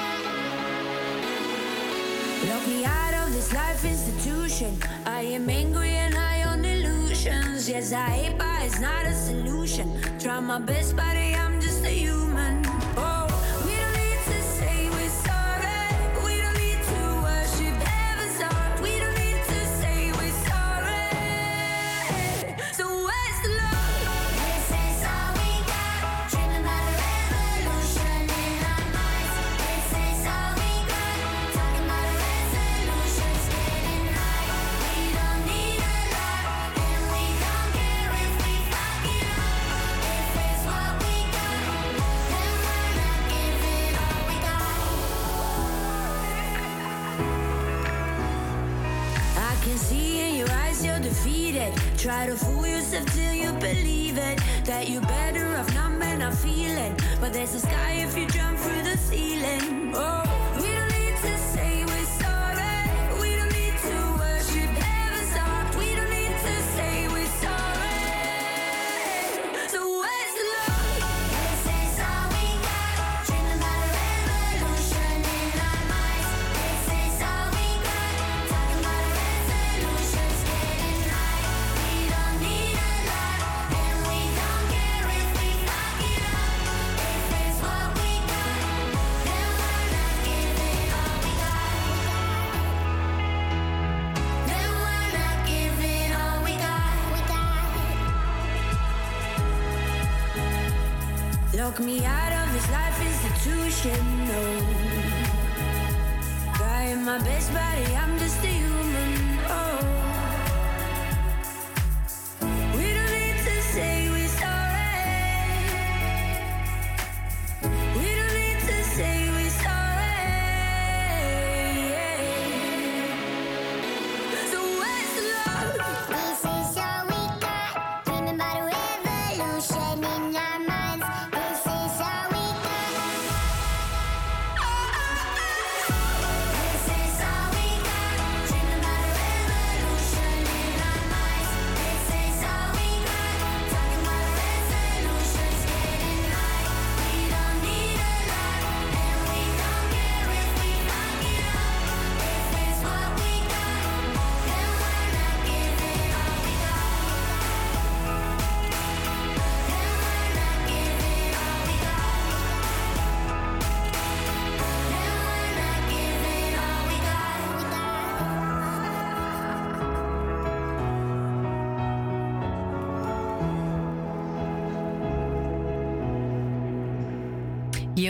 Ready to throw this life institution. I am angry and high on illusions. Yes i believe is not a solution. Try my best, but Try to fool yourself till you believe it. That you're better off numb and not feeling. But there's a sky if you jump through the ceiling. Oh, Lock me out of this life institution, no. Trying my best, buddy, I'm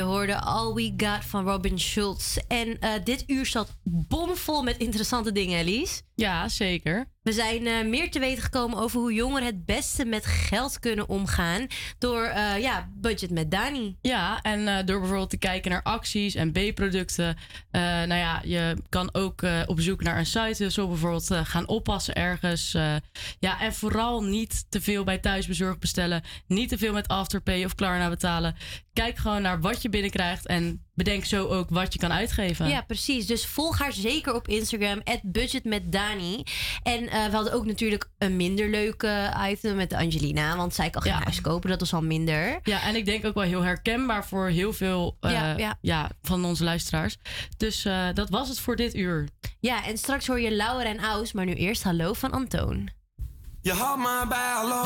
Je hoorde All We Got van Robin Schultz. En eh, dit uur zat bomvol met interessante dingen, Elise. Ja, zeker. We zijn eh, meer te weten gekomen over hoe jongeren het beste met geld kunnen omgaan. Door, eh, ja, budget met Dani. Ja, en eh, door bijvoorbeeld te kijken naar acties en B-producten. Nou ja, je kan ook op zoek naar een site. Dus bijvoorbeeld gaan oppassen ergens. ja, en vooral niet te veel bij thuisbezorgd bestellen. Niet te veel met Afterpay of Klarna betalen. Kijk gewoon naar wat je binnenkrijgt. En bedenk zo ook wat je kan uitgeven. Ja, precies. Dus volg haar zeker op Instagram, budget met Dani. En eh, we hadden ook natuurlijk een minder leuke item met Angelina. Want zij kan geen huis kopen, dat is al minder. Ja, en ik denk ook wel heel herkenbaar voor heel veel eh, Ja, ja. ja, van onze luisteraars. Dus eh, dat was het voor dit uur. Ja, en straks hoor je Laura en Aus, maar nu eerst hallo van Antoon. Je had me bij hallo,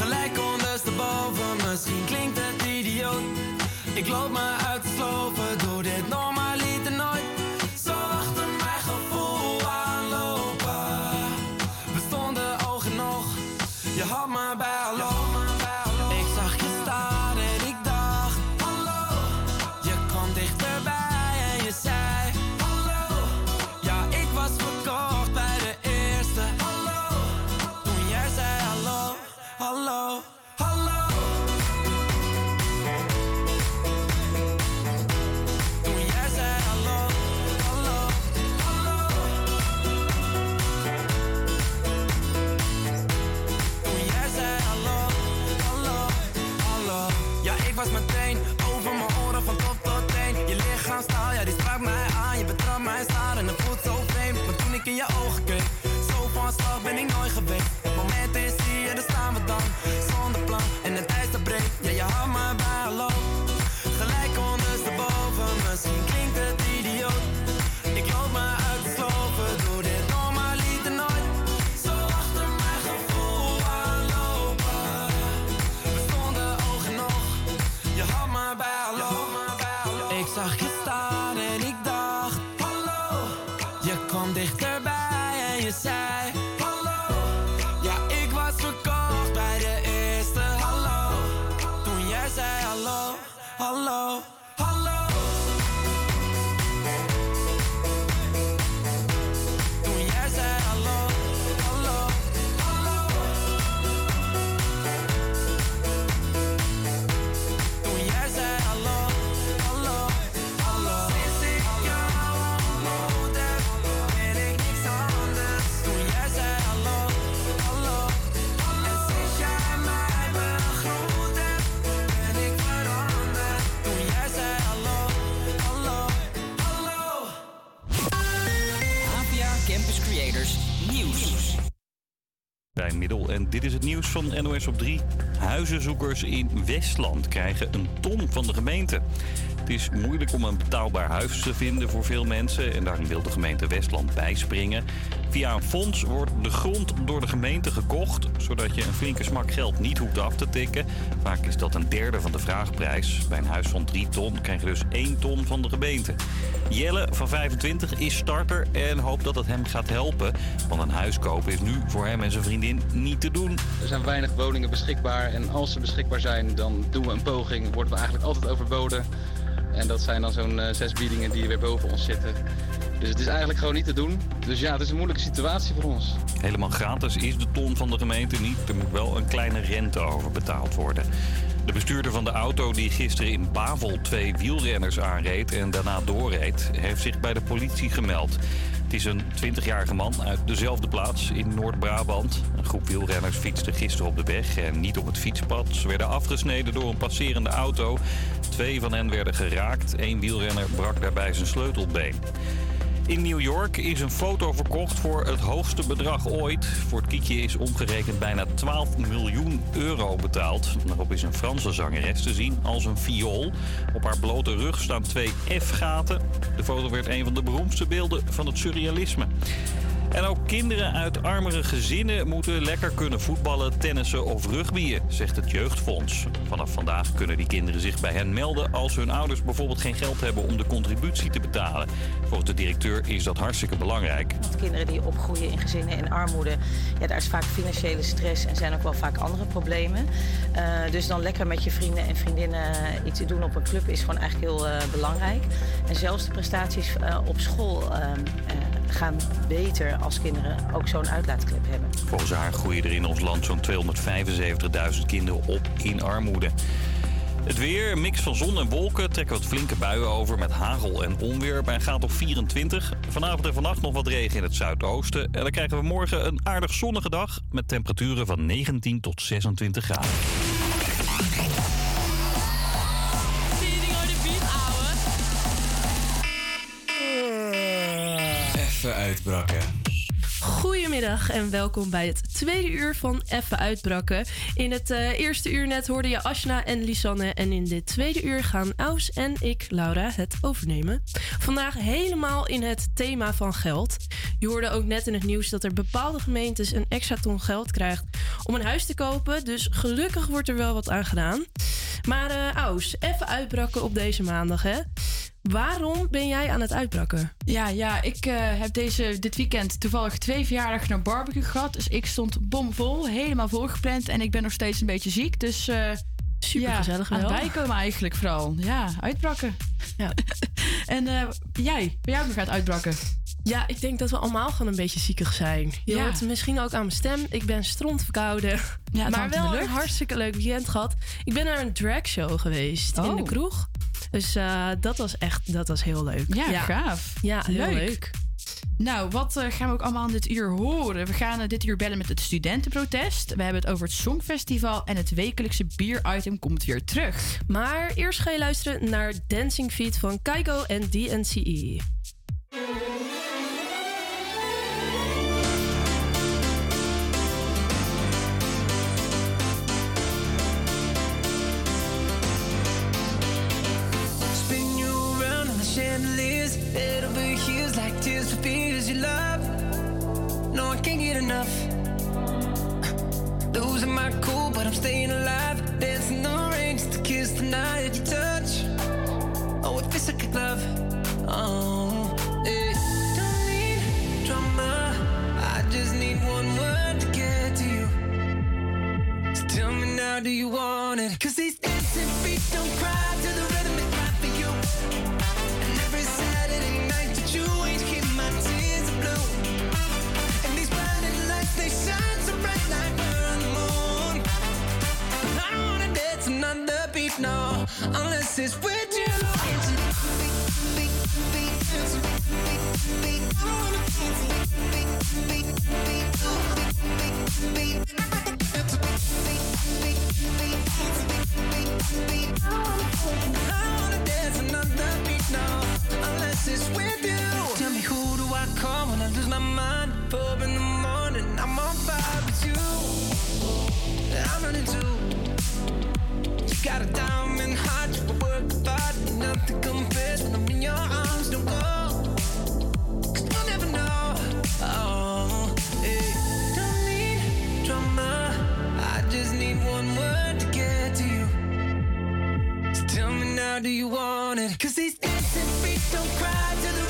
gelijk ondersteboven. Misschien klinkt het idioot. Ik loop me uit te sloven, doe dit normaliter Middel en dit is het nieuws van NOS op 3. Huizenzoekers in Westland krijgen een ton van de gemeente. Het is moeilijk om een betaalbaar huis te vinden voor veel mensen en daarom wil de gemeente Westland bijspringen. Via een fonds wordt de grond door de gemeente gekocht, zodat je een flinke smak geld niet hoeft af te tikken. Vaak is dat een derde van de vraagprijs. Bij een huis van 3 ton krijg je dus 1 ton van de gemeente. Jelle van 25 is starter en hoopt dat het hem gaat helpen. Want een huis kopen is nu voor hem en zijn vriendin niet te doen. Er zijn weinig woningen beschikbaar en als ze beschikbaar zijn, dan doen we een poging. Worden we eigenlijk altijd overboden. En dat zijn dan zo'n eh, zes biedingen die weer boven ons zitten. Dus het is eigenlijk gewoon niet te doen. Dus ja, het is een moeilijke situatie voor ons. Helemaal gratis is de ton van de gemeente niet. Er moet wel een kleine rente over betaald worden. De bestuurder van de auto die gisteren in Bavel twee wielrenners aanreed en daarna doorreed, heeft zich bij de politie gemeld. Het is een 20-jarige man uit dezelfde plaats in Noord-Brabant. Een groep wielrenners fietste gisteren op de weg en niet op het fietspad. Ze werden afgesneden door een passerende auto. Twee van hen werden geraakt. Eén wielrenner brak daarbij zijn sleutelbeen. In New York is een foto verkocht voor het hoogste bedrag ooit. Voor het kiekje is omgerekend bijna 12 miljoen euro betaald. Daarop is een Franse zangeres te zien als een viool. Op haar blote rug staan twee F-gaten. De foto werd een van de beroemdste beelden van het surrealisme. En ook kinderen uit armere gezinnen moeten lekker kunnen voetballen, tennissen of rugbyen, zegt het Jeugdfonds. Vanaf vandaag kunnen die kinderen zich bij hen melden als hun ouders bijvoorbeeld geen geld hebben om de contributie te betalen. Volgens de directeur is dat hartstikke belangrijk. Want kinderen die opgroeien in gezinnen in armoede, ja, daar is vaak financiële stress en zijn ook wel vaak andere problemen. Eh, dus dan lekker met je vrienden en vriendinnen iets te doen op een club is gewoon eigenlijk heel eh, belangrijk. En zelfs de prestaties eh, op school gaan beter als kinderen ook zo'n uitlaatklep hebben. Volgens haar groeien er in ons land zo'n 275.000 kinderen op in armoede. Het weer, een mix van zon en wolken, trekken wat flinke buien over met hagel en onweer bij een graad of 24. Vanavond en vannacht nog wat regen in het zuidoosten. En dan krijgen we morgen een aardig zonnige dag met temperaturen van 19 tot 26 graden. Even uitbrakken. Goedemiddag en welkom bij het tweede uur van Even Uitbrakken. In het eh, eerste uur net hoorde je Ashna en Lisanne. En in dit tweede uur gaan Aus en ik, Laura, het overnemen. Vandaag helemaal in het thema van geld. Je hoorde ook net in het nieuws dat er bepaalde gemeentes een extra ton geld krijgt om een huis te kopen. Dus gelukkig wordt er wel wat aan gedaan. Maar eh Aus, even uitbrakken op deze maandag hè. Waarom ben jij aan het uitbrakken? Ja, ja ik eh, heb deze, dit weekend toevallig twee verjaardagen naar barbecue gehad. Dus ik stond bomvol, helemaal volgepland. En ik ben nog steeds een beetje ziek. Dus uh, Super gezellig aan het wel. bijkomen eigenlijk vooral. Ja, uitbrakken. Ja. en eh, jij, ben jij ook nog aan het uitbrakken? Ja, ik denk dat we allemaal gewoon een beetje ziekig zijn. Je Ja. hoort misschien ook aan mijn stem. Ik ben strontverkouden. Ja, het maar wel een hartstikke leuk weekend gehad. Ik ben naar een dragshow geweest in de Oh. kroeg. Dus eh, dat was echt dat was heel leuk. Ja, gaaf. Ja, heel leuk. Nou, wat eh, gaan we ook allemaal aan dit uur horen? We gaan eh, dit uur bellen met het studentenprotest. We hebben het over het Songfestival. En het wekelijkse bier-item komt weer terug. Maar eerst ga je luisteren naar Dancing Feet van Kaigo en DNCE. Can't get enough. Losing my cool, but I'm staying alive. Dancing the rain just to kiss the night at your touch. Oh, it feels like a glove. Oh. Don't need drama. I just need one word to get to you. So tell me now, do you want it? Cause these dancing feet don't cry no, unless it's with you. I wanna dance another beat, no, unless it's with you. Tell me who do I call when I lose my mind? In the morning, I'm on fire with you. I'm running. You got a diamond heart, you work hard, nothing compares when I'm in your arms. Don't you'll never know. Oh, hey. Don't need drama, I just need one word to get to you. Tell me now, do you want it? Cause these dancing feet don't cry to the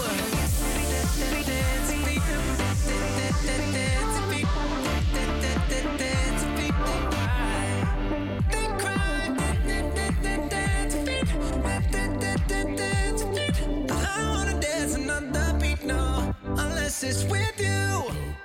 analysis with you.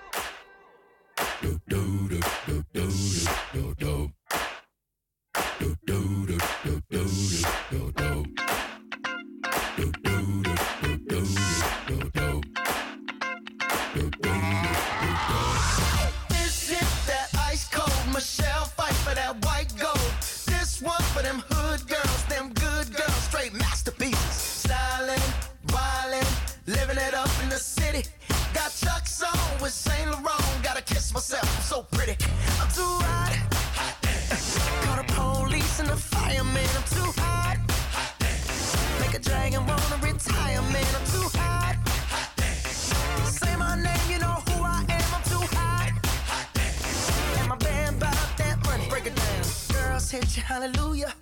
With Saint Laurent. Gotta kiss myself, I'm so pretty. I'm too hot. hot Call the police and the fireman. I'm too hot. hot Make a dragon wanna retire, man. I'm too hot. hot Say my name, you know who I am. I'm too hot. And my band bought that money. Break it down. Girls hit you, hallelujah.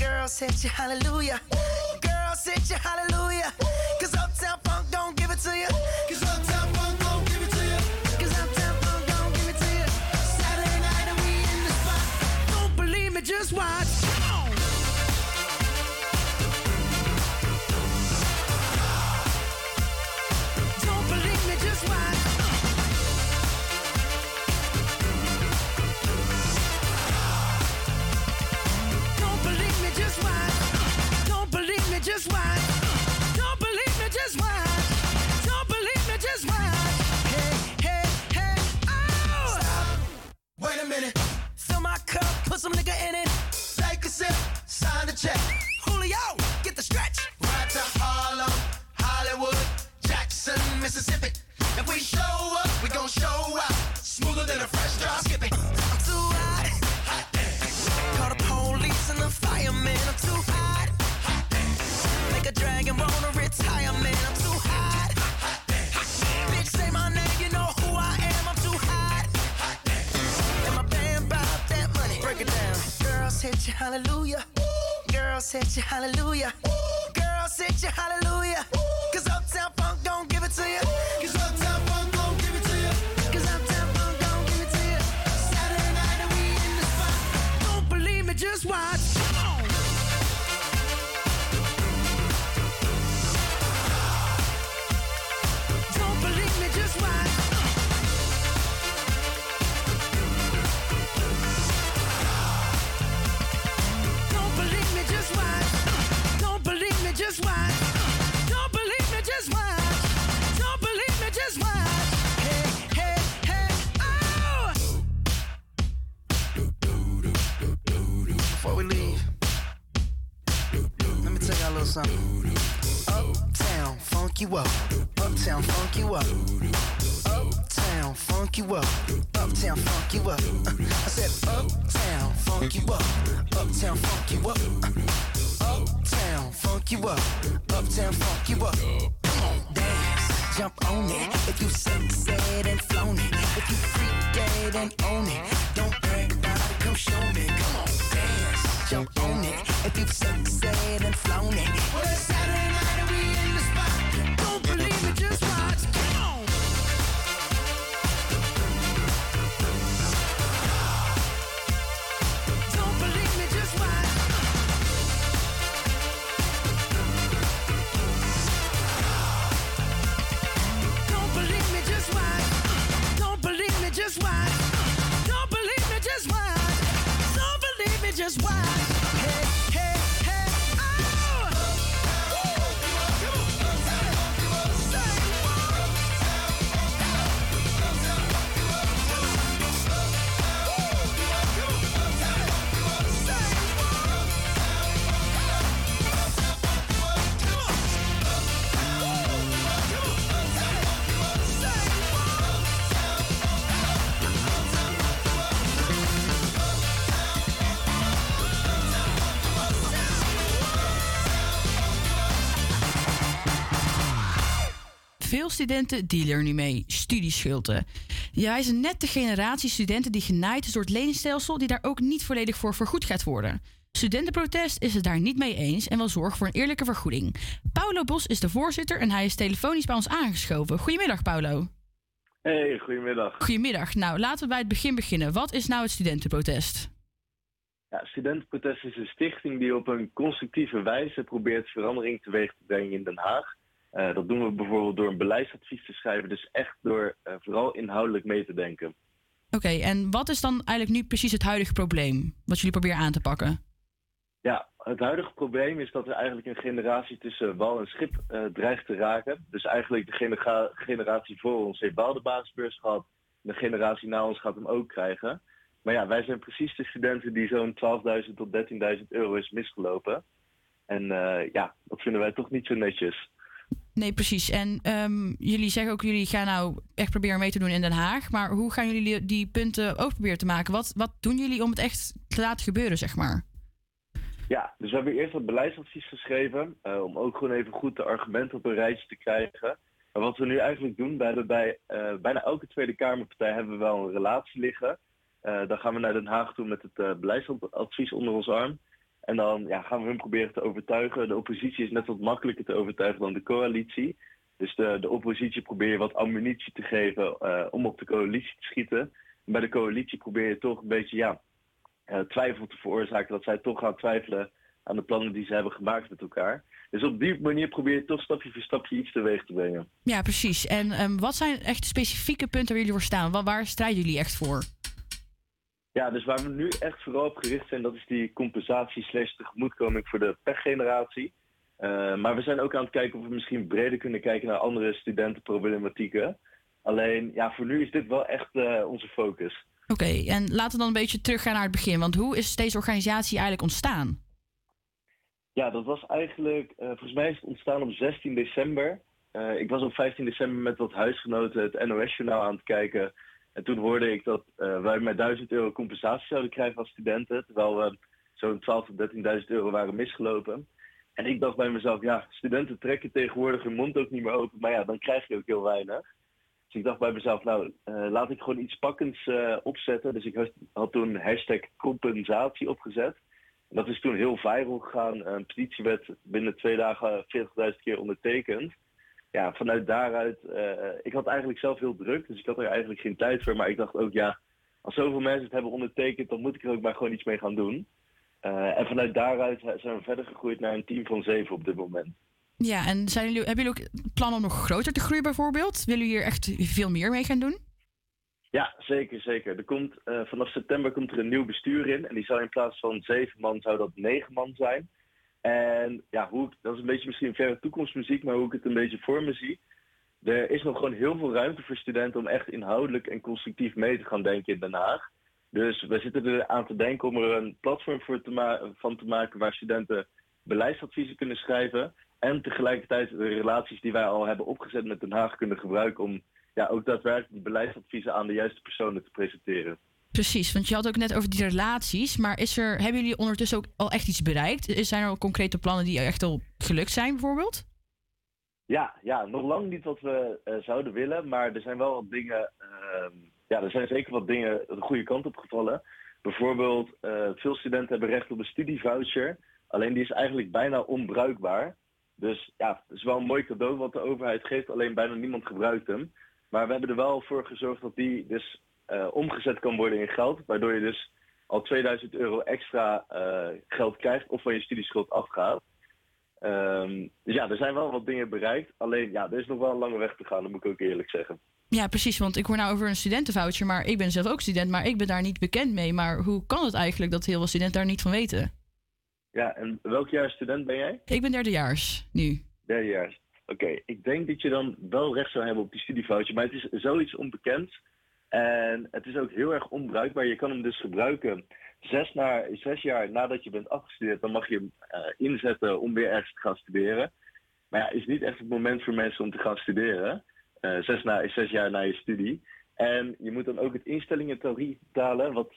Girls hit you, hallelujah. Girls hit you, hallelujah. Cause Uptown Funk don't give it to you. Cause just watch. You hallelujah. Girls hit you hallelujah. Girls hit you hallelujah. Cause Uptown Funk don't give it to you. Cause Uptown Funk don't give it to you. Cause Uptown Funk don't give it to you. Saturday night and we in the spot. Don't believe me, just watch. Something. Uptown, funk you up. Uptown, funk you up. Uptown, funk you up. Uptown, funk you up. I said, Uptown, funk you up. Uptown, funk you up. Uptown, funk you up. Uptown, funk you up. Come on, dance, jump on it. If you sunset and flown it. If you freak dead and own it. Don't brag about it, come show me. Come on, on it. If you've sunset and flown it. Well, it's Saturday night Veel studenten dealen er nu mee. Studieschulden. Ja, hij is net de generatie studenten die genaaid is door het leenstelsel... die daar ook niet volledig voor vergoed gaat worden. Studentenprotest is het daar niet mee eens en wil zorgen voor een eerlijke vergoeding. Paulo Bos is de voorzitter en hij is telefonisch bij ons aangeschoven. Goedemiddag, Paulo. Hey, goedemiddag. Goedemiddag. Nou, laten we bij het begin beginnen. Wat is nou het studentenprotest? Ja, Studentenprotest is een stichting die op een constructieve wijze probeert verandering teweeg te brengen in Den Haag. Eh, dat doen we bijvoorbeeld door een beleidsadvies te schrijven, dus echt door eh, vooral inhoudelijk mee te denken. Oké, en wat is dan eigenlijk nu precies het huidige probleem wat jullie proberen aan te pakken? Ja, het huidige probleem is dat er eigenlijk een generatie tussen wal en schip eh, dreigt te raken. Dus eigenlijk de genera- generatie voor ons heeft wel de basisbeurs gehad. De generatie na ons gaat hem ook krijgen. Maar ja, wij zijn precies de studenten die zo'n 12.000 tot 13.000 euro is misgelopen. En ja, dat vinden wij toch niet zo netjes. Nee, precies. En ehm, jullie zeggen ook, jullie gaan nou echt proberen mee te doen in Den Haag. Maar hoe gaan jullie die punten ook proberen te maken? Wat, wat doen jullie om het echt te laten gebeuren, zeg maar? Ja, dus we hebben eerst wat beleidsadvies geschreven. eh, om ook gewoon even goed de argumenten op een rijtje te krijgen. Maar wat we nu eigenlijk doen, we hebben bij eh, bijna elke Tweede Kamerpartij hebben we wel een relatie liggen. Eh, dan gaan we naar Den Haag toe met het beleidsadvies onder ons arm. En dan ja, gaan we hun proberen te overtuigen. De oppositie is net wat makkelijker te overtuigen dan de coalitie. Dus de, de oppositie probeer je wat ammunitie te geven eh, om op de coalitie te schieten. En bij de coalitie probeer je toch een beetje ja, eh, twijfel te veroorzaken. Dat zij toch gaan twijfelen aan de plannen die ze hebben gemaakt met elkaar. Dus op die manier probeer je toch stapje voor stapje iets teweeg te brengen. Ja, precies. En ehm, wat zijn echt de specifieke punten waar jullie voor staan? Waar, waar strijden jullie echt voor? Ja, dus waar we nu echt vooral op gericht zijn, dat is die compensatie slash tegemoetkoming voor de pechgeneratie. Eh, maar we zijn ook aan het kijken of we misschien breder kunnen kijken naar andere studentenproblematieken. Alleen, ja, voor nu is dit wel echt eh, onze focus. Oké, en laten we dan een beetje teruggaan naar het begin. Want hoe is deze organisatie eigenlijk ontstaan? Ja, dat was eigenlijk, eh, volgens mij is het ontstaan op 16 december. Ik was op 15 december met wat huisgenoten het NOS-journaal aan het kijken. En toen hoorde ik dat eh, wij met 1000 euro compensatie zouden krijgen als studenten. Terwijl we zo'n 12.000 tot 13.000 euro waren misgelopen. En ik dacht bij mezelf, ja, studenten trekken tegenwoordig hun mond ook niet meer open. Maar ja, dan krijg je ook heel weinig. Dus ik dacht bij mezelf, nou, eh, laat ik gewoon iets pakkends eh, opzetten. Dus ik had- toen hashtag compensatie opgezet. dat is toen heel viral gegaan. Een petitie werd binnen twee dagen 40.000 keer ondertekend. Ja, vanuit daaruit, eh, ik had eigenlijk zelf heel druk, dus ik had er eigenlijk geen tijd voor. Maar ik dacht ook, ja, als zoveel mensen het hebben ondertekend, dan moet ik er ook maar gewoon iets mee gaan doen. Eh, en vanuit daaruit zijn we verder gegroeid naar een team van zeven op dit moment. Ja, en zijn jullie, hebben jullie ook plannen om nog groter te groeien bijvoorbeeld? Willen jullie hier echt veel meer mee gaan doen? Ja, zeker, zeker. Er komt, eh, vanaf september komt er een nieuw bestuur in. En die zou in plaats van zeven man, zou dat negen man zijn. En ja, hoe, ik- dat is een beetje misschien verre toekomstmuziek, maar hoe ik het een beetje voor me zie. Er is nog gewoon heel veel ruimte voor studenten om echt inhoudelijk en constructief mee te gaan denken in Den Haag. Dus we zitten er aan te denken om er een platform voor te van te maken waar studenten beleidsadviezen kunnen schrijven. En tegelijkertijd de relaties die wij al hebben opgezet met Den Haag kunnen gebruiken om ja, ook daadwerkelijk die beleidsadviezen aan de juiste personen te presenteren. Precies, want je had ook net over die relaties. Maar is er, hebben jullie ondertussen ook al echt iets bereikt? Zijn er al concrete plannen die echt al gelukt zijn bijvoorbeeld? Ja, ja, nog lang niet wat we eh, zouden willen, maar er zijn wel wat dingen. ehm, ja, er zijn zeker wat dingen de goede kant op gevallen. Bijvoorbeeld, eh, veel studenten hebben recht op een studievoucher. Alleen die is eigenlijk bijna onbruikbaar. Dus ja, het is wel een mooi cadeau wat de overheid geeft, alleen bijna niemand gebruikt hem. Maar we hebben er wel voor gezorgd dat die dus eh, omgezet kan worden in geld, waardoor je dus al 2000 euro extra eh, geld krijgt of van je studieschuld afgaat. Ehm, dus ja, er zijn wel wat dingen bereikt. Alleen ja, er is nog wel een lange weg te gaan, dat moet ik ook eerlijk zeggen. Ja, precies. Want ik hoor nou over een studentenvoucher. Maar ik ben zelf ook student, maar ik ben daar niet bekend mee. Maar hoe kan het eigenlijk dat heel veel studenten daar niet van weten? Ja, en welk jaar student ben jij? Ik ben derdejaars nu. Derdejaars. Oké, ik denk dat je dan wel recht zou hebben op die studievoucher, maar het is zoiets onbekends. En het is ook heel erg onbruikbaar. Je kan hem dus gebruiken zes, naar, zes jaar nadat je bent afgestudeerd. Dan mag je hem eh, inzetten om weer ergens te gaan studeren. Maar ja, is niet echt het moment voor mensen om te gaan studeren. Eh, zes, na, zes jaar na je studie. En je moet dan ook het instellingentarief betalen, wat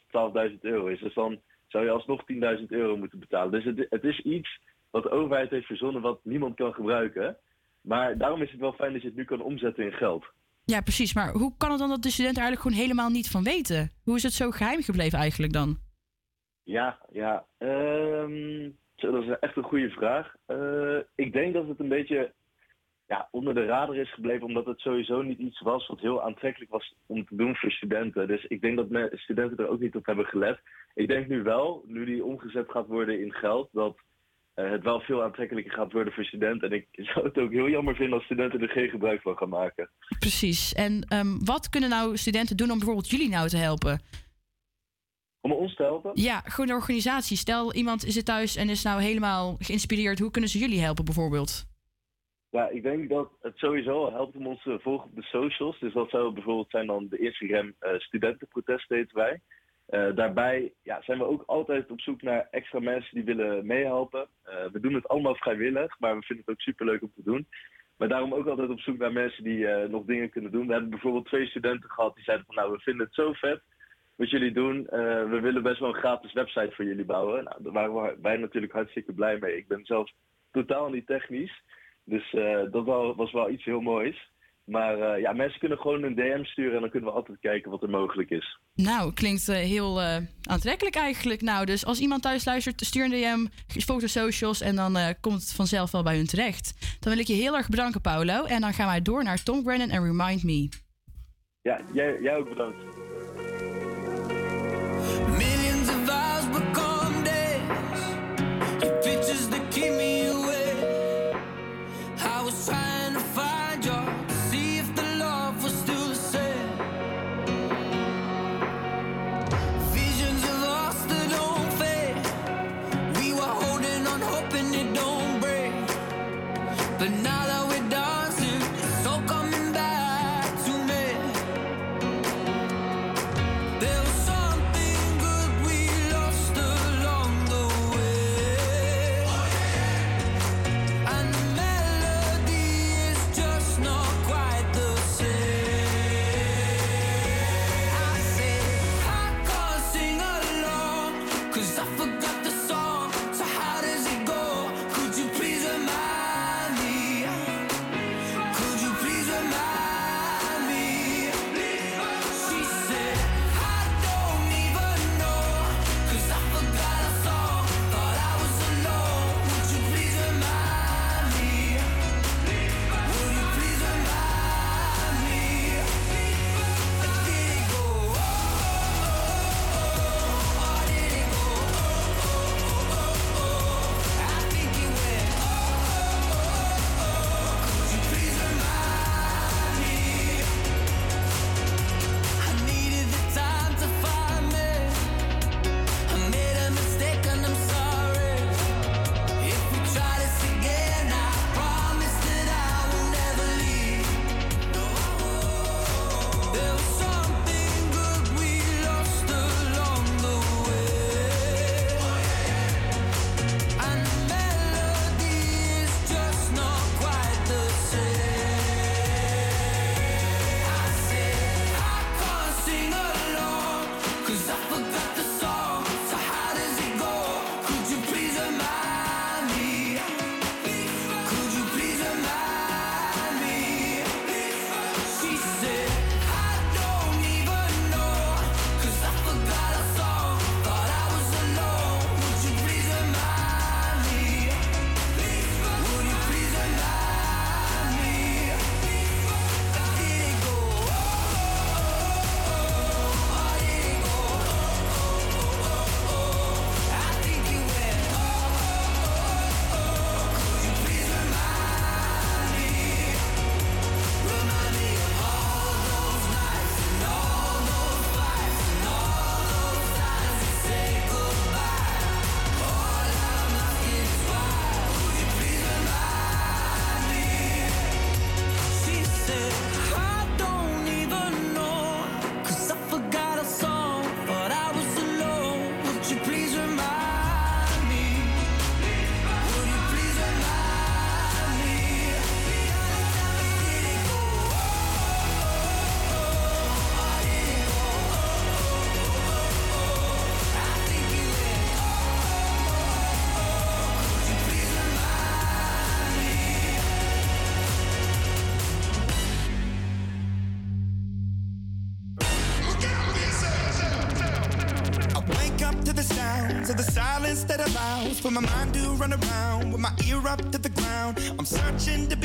12.000 euro is. Dus dan zou je alsnog 10.000 euro moeten betalen. Dus het, het is iets wat de overheid heeft verzonnen wat niemand kan gebruiken. Maar daarom is het wel fijn dat je het nu kan omzetten in geld. Ja, precies. Maar hoe kan het dan dat de studenten eigenlijk gewoon helemaal niet van weten? Hoe is het zo geheim gebleven eigenlijk dan? Ja, ja. ehm, dat is echt een goede vraag. Eh, ik denk dat het een beetje ja, onder de radar is gebleven, omdat het sowieso niet iets was wat heel aantrekkelijk was om te doen voor studenten. Dus ik denk dat studenten er ook niet op hebben gelet. Ik denk nu wel, nu die omgezet gaat worden in geld, dat het wel veel aantrekkelijker gaat worden voor studenten. En ik zou het ook heel jammer vinden als studenten er geen gebruik van gaan maken. Precies. En ehm, wat kunnen nou studenten doen om bijvoorbeeld jullie nou te helpen? Om ons te helpen? Ja, gewoon de organisatie. Stel, iemand zit thuis en is nou helemaal geïnspireerd. Hoe kunnen ze jullie helpen bijvoorbeeld? Ja, ik denk dat het sowieso helpt om ons te volgen op de socials. Dus dat zou bijvoorbeeld zijn dan de Instagram eh studentenprotest heten wij. Eh, daarbij ja, zijn we ook altijd op zoek naar extra mensen die willen meehelpen. Eh, we doen het allemaal vrijwillig, maar we vinden het ook superleuk om te doen. Maar daarom ook altijd op zoek naar mensen die eh, nog dingen kunnen doen. We hebben bijvoorbeeld twee studenten gehad die zeiden van nou, we vinden het zo vet wat jullie doen. We willen best wel een gratis website voor jullie bouwen. Nou, daar waren wij natuurlijk hartstikke blij mee. Ik ben zelf totaal niet technisch. Dus dat was wel iets heel moois. Maar eh, ja, mensen kunnen gewoon een DM sturen en dan kunnen we altijd kijken wat er mogelijk is. Nou, klinkt eh, heel eh, aantrekkelijk eigenlijk. Nou, dus als iemand thuis luistert, stuur een DM, foto socials en dan eh, komt het vanzelf wel bij hun terecht. Dan wil ik je heel erg bedanken, Paulo. En dan gaan wij door naar Tom Brennan en Remind Me. Ja, jij, jij ook bedankt. For my mind do run around with my ear up to the ground. I'm searching to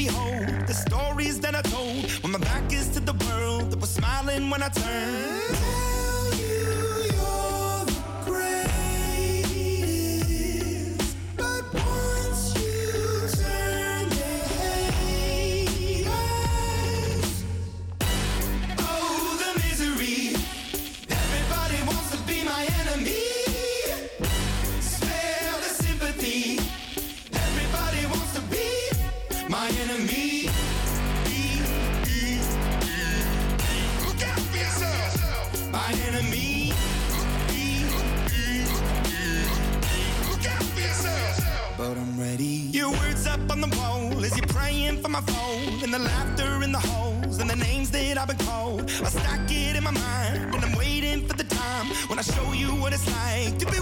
when I show you what it's like to be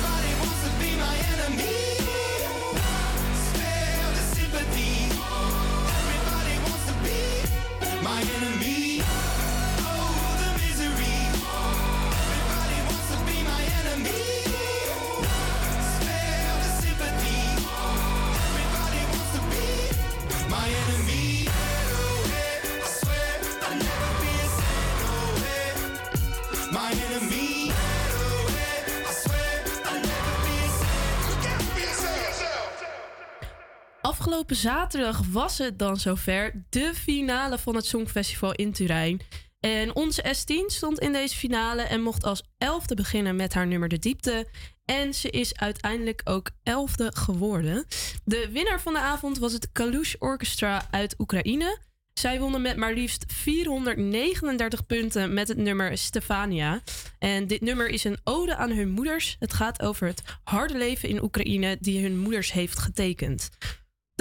zaterdag was het dan zover. De finale van het Songfestival in Turijn. En onze S10 stond in deze finale en mocht als elfde beginnen met haar nummer De Diepte. En ze is uiteindelijk ook elfde geworden. De winnaar van de avond was het Kalush Orchestra uit Oekraïne. Zij wonnen met maar liefst 439 punten met het nummer Stefania. En dit nummer is een ode aan hun moeders. Het gaat over het harde leven in Oekraïne die hun moeders heeft getekend.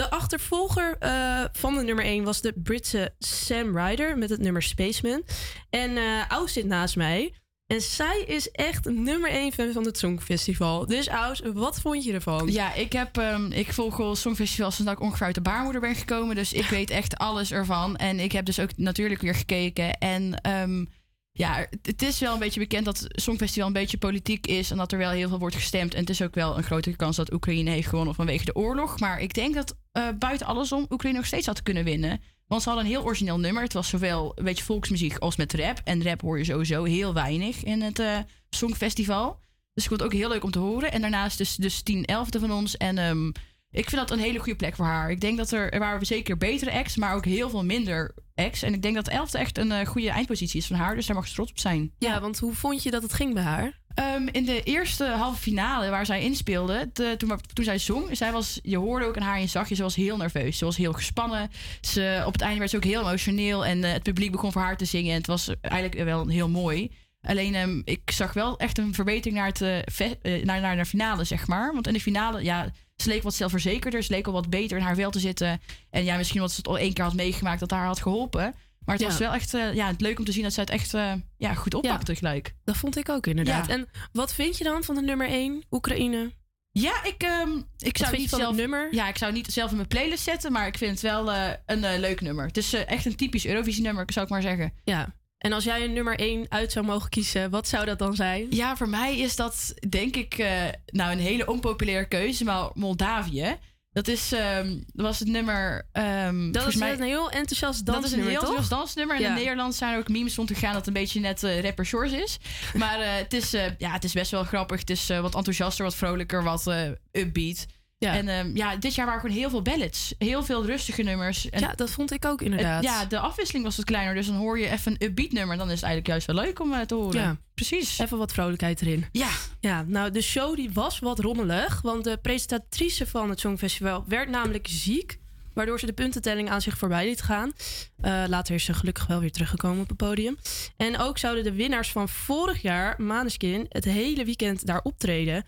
De achtervolger eh, van de nummer 1 was de Britse Sam Ryder met het nummer Spaceman. En eh Aus zit naast mij. En zij is echt nummer 1 fan van het Songfestival. Dus Aus, wat vond je ervan? Ja, ik, heb, ehm, ik volg al Songfestival sinds dat ik ongeveer uit de baarmoeder ben gekomen. Dus ik weet echt alles ervan. En ik heb dus ook natuurlijk weer gekeken. En ehm, ja, het- is wel een beetje bekend dat het Songfestival een beetje politiek is. En dat er wel heel veel wordt gestemd. En het is ook wel een grotere kans dat Oekraïne heeft gewonnen vanwege de oorlog. Maar ik denk dat eh, buiten alles om Oekraïne nog steeds had kunnen winnen. Want ze hadden een heel origineel nummer. Het was zowel een beetje volksmuziek als met rap. En rap hoor je sowieso heel weinig in het eh, Songfestival. Dus ik vond het ook heel leuk om te horen. En daarnaast dus, dus 10 11 van ons. En ehm, ik vind dat een hele goede plek voor haar. Ik denk dat er, er waren zeker betere acts, maar ook heel veel minder acts. En ik denk dat 11 echt een eh, goede eindpositie is van haar. Dus daar mag ze trots op zijn. Ja, want hoe vond je dat het ging bij haar? Ehm, in de eerste halve finale waar zij inspeelde, de, toen, toen zij zong, zij was, je hoorde ook aan haar en je zag je, ze was heel nerveus. Ze was heel gespannen. Ze, op het einde werd ze ook heel emotioneel en eh, het publiek begon voor haar te zingen. En het was eigenlijk wel heel mooi. Alleen ehm, ik zag wel echt een verbetering naar, het, eh, eh, naar, naar de finale, zeg maar. Want in de finale, ja, ze leek wat zelfverzekerder. Ze leek al wat beter in haar vel te zitten. En ja, misschien omdat ze het al één keer had meegemaakt dat haar had geholpen. Maar het Ja. was wel echt eh, ja, het leuk om te zien dat zij het echt ja, goed oppakte gelijk. Dat vond ik ook inderdaad. Ja. En wat vind je dan van de nummer 1, Oekraïne? Ja, ik, ehm, ik zou niet zelf nummer? Ja, ik zou niet zelf in mijn playlist zetten, maar ik vind het wel een leuk nummer. Het is echt een typisch Eurovisie nummer, zou ik maar zeggen. Ja. En als jij een nummer 1 uit zou mogen kiezen, wat zou dat dan zijn? Ja, voor mij is dat denk ik eh, nou een hele onpopulaire keuze, maar Moldavië. Dat is, ehm, dat was het nummer. ehm, Dat is mij, een heel enthousiast dat is een dansnummer, heel enthousiast dansnummer. En Ja. in Nederland zijn er ook memes rond gegaan dat het een beetje net eh, rapper Shores is. Maar eh, het, is, ja, het is best wel grappig. Het is wat enthousiaster, wat vrolijker, wat upbeat. Ja. En ehm, ja, dit jaar waren gewoon heel veel ballads. Heel veel rustige nummers. En Ja, dat vond ik ook inderdaad. het- ja, de afwisseling was wat kleiner. Dus dan hoor je even een upbeat nummer. Dan is het eigenlijk juist wel leuk om eh, te horen. Ja, precies. Even wat vrolijkheid erin. Ja. Ja, nou, de show die was wat rommelig. Want de presentatrice van het Songfestival werd namelijk ziek. Waardoor ze de puntentelling aan zich voorbij liet gaan. Eh, later is ze gelukkig wel weer teruggekomen op het podium. En ook zouden de winnaars van vorig jaar, Maneskin, het hele weekend daar optreden.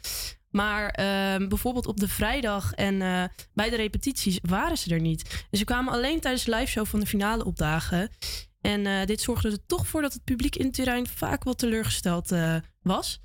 Maar ehm, bijvoorbeeld op de vrijdag en eh, bij de repetities waren ze er niet. Dus ze kwamen alleen tijdens de liveshow van de finale opdagen. En eh, dit zorgde er toch voor dat het publiek in het terrein vaak wat teleurgesteld eh, was.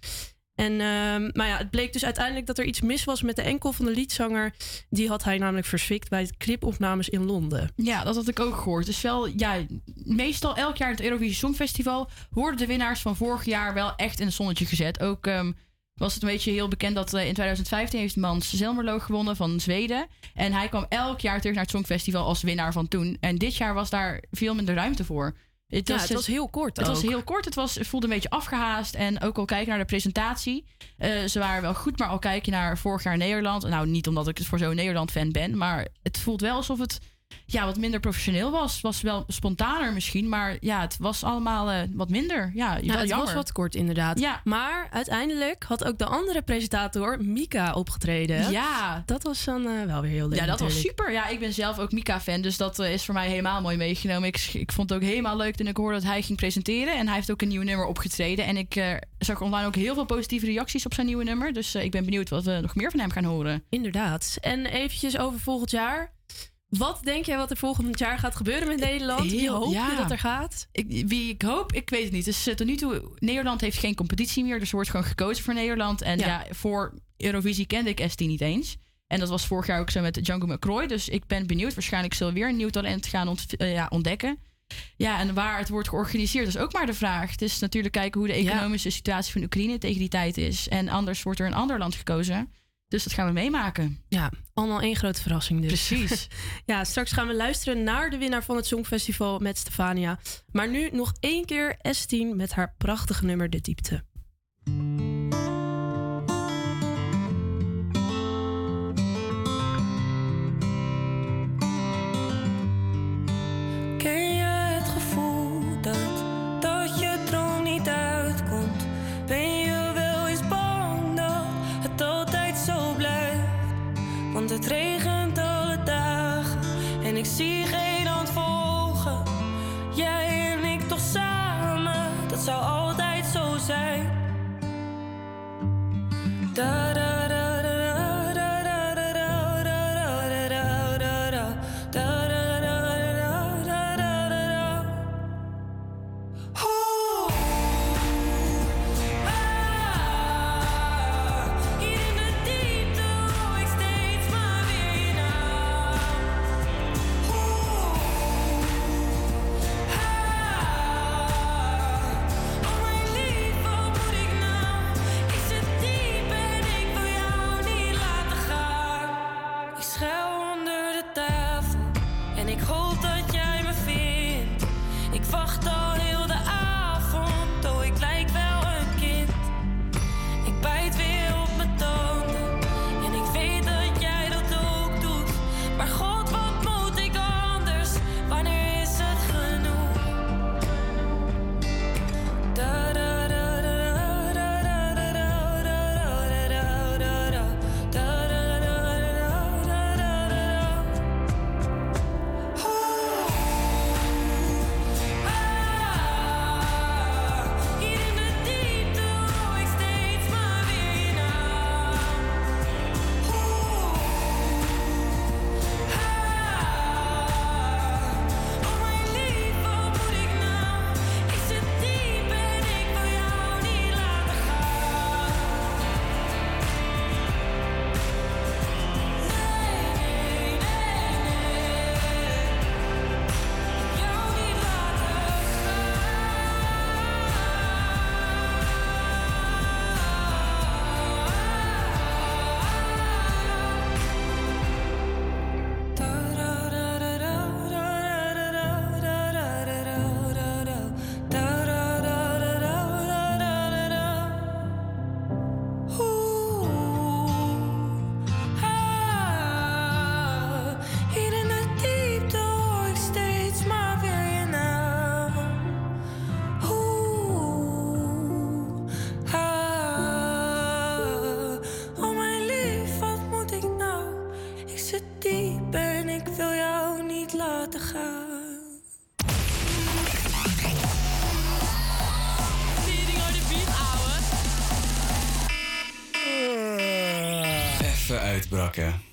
En, ehm, maar ja, het bleek dus uiteindelijk dat er iets mis was met de enkel van de liedzanger. Die had hij namelijk verswikt bij het clipopnames in Londen. Ja, dat had ik ook gehoord. Dus wel, ja, meestal elk jaar het Eurovisie Songfestival worden de winnaars van vorig jaar wel echt in het zonnetje gezet. Ook ehm, was het een beetje heel bekend dat eh, in 2015 heeft Mans Zelmerlo gewonnen van Zweden. En hij kwam elk jaar terug naar het Songfestival als winnaar van toen. En dit jaar was daar veel minder ruimte voor. Ja, het was heel kort Het was heel kort. Het, was, het voelde een beetje afgehaast. En ook al kijken naar de presentatie. eh, ze waren wel goed, maar al kijk je naar vorig jaar Nederland. Nou, niet omdat ik het voor zo'n Nederland-fan ben. Maar het voelt wel alsof het ja, wat minder professioneel was. Was wel spontaner misschien. Maar ja, het was allemaal eh, wat minder. Ja, wel het jammer. was wat kort inderdaad. Ja. Maar uiteindelijk had ook de andere presentator, Mika, opgetreden. Ja. Dat was dan eh, wel weer heel leuk Ja, dat was super. Ja, ik ben zelf ook Mika-fan. Dus dat eh, is voor mij helemaal mooi meegenomen. Ik, ik vond het ook helemaal leuk toen ik hoorde dat hij ging presenteren. En hij heeft ook een nieuw nummer opgetreden. En ik zag online ook heel veel positieve reacties op zijn nieuwe nummer. Dus ik ben benieuwd wat we nog meer van hem gaan horen. Inderdaad. En eventjes over volgend jaar. Wat denk jij wat er volgend jaar gaat gebeuren met Nederland? Wie hoop je dat er gaat? Ik, wie ik hoop, ik weet het niet. Dus eh, tot nu toe, Nederland heeft geen competitie meer. Dus er wordt gewoon gekozen voor Nederland. En Ja. ja, voor Eurovisie kende ik ST niet eens. En dat was vorig jaar ook zo met Django McCroy. Dus ik ben benieuwd. Waarschijnlijk zullen we weer een nieuw talent gaan ont- eh, ja, ontdekken. Ja, en waar het wordt georganiseerd is ook maar de vraag. Het is natuurlijk kijken hoe de economische situatie van Oekraïne tegen die tijd is. En anders wordt er een ander land gekozen. Dus dat gaan we meemaken. Ja, allemaal één grote verrassing dus. Precies. ja, straks gaan we luisteren naar de winnaar van het Songfestival met Stefania. Maar nu nog één keer S10 met haar prachtige nummer De Diepte. Zie geen hand volgen. Jij en ik toch samen, dat zou altijd zo zijn. Uitbrakken.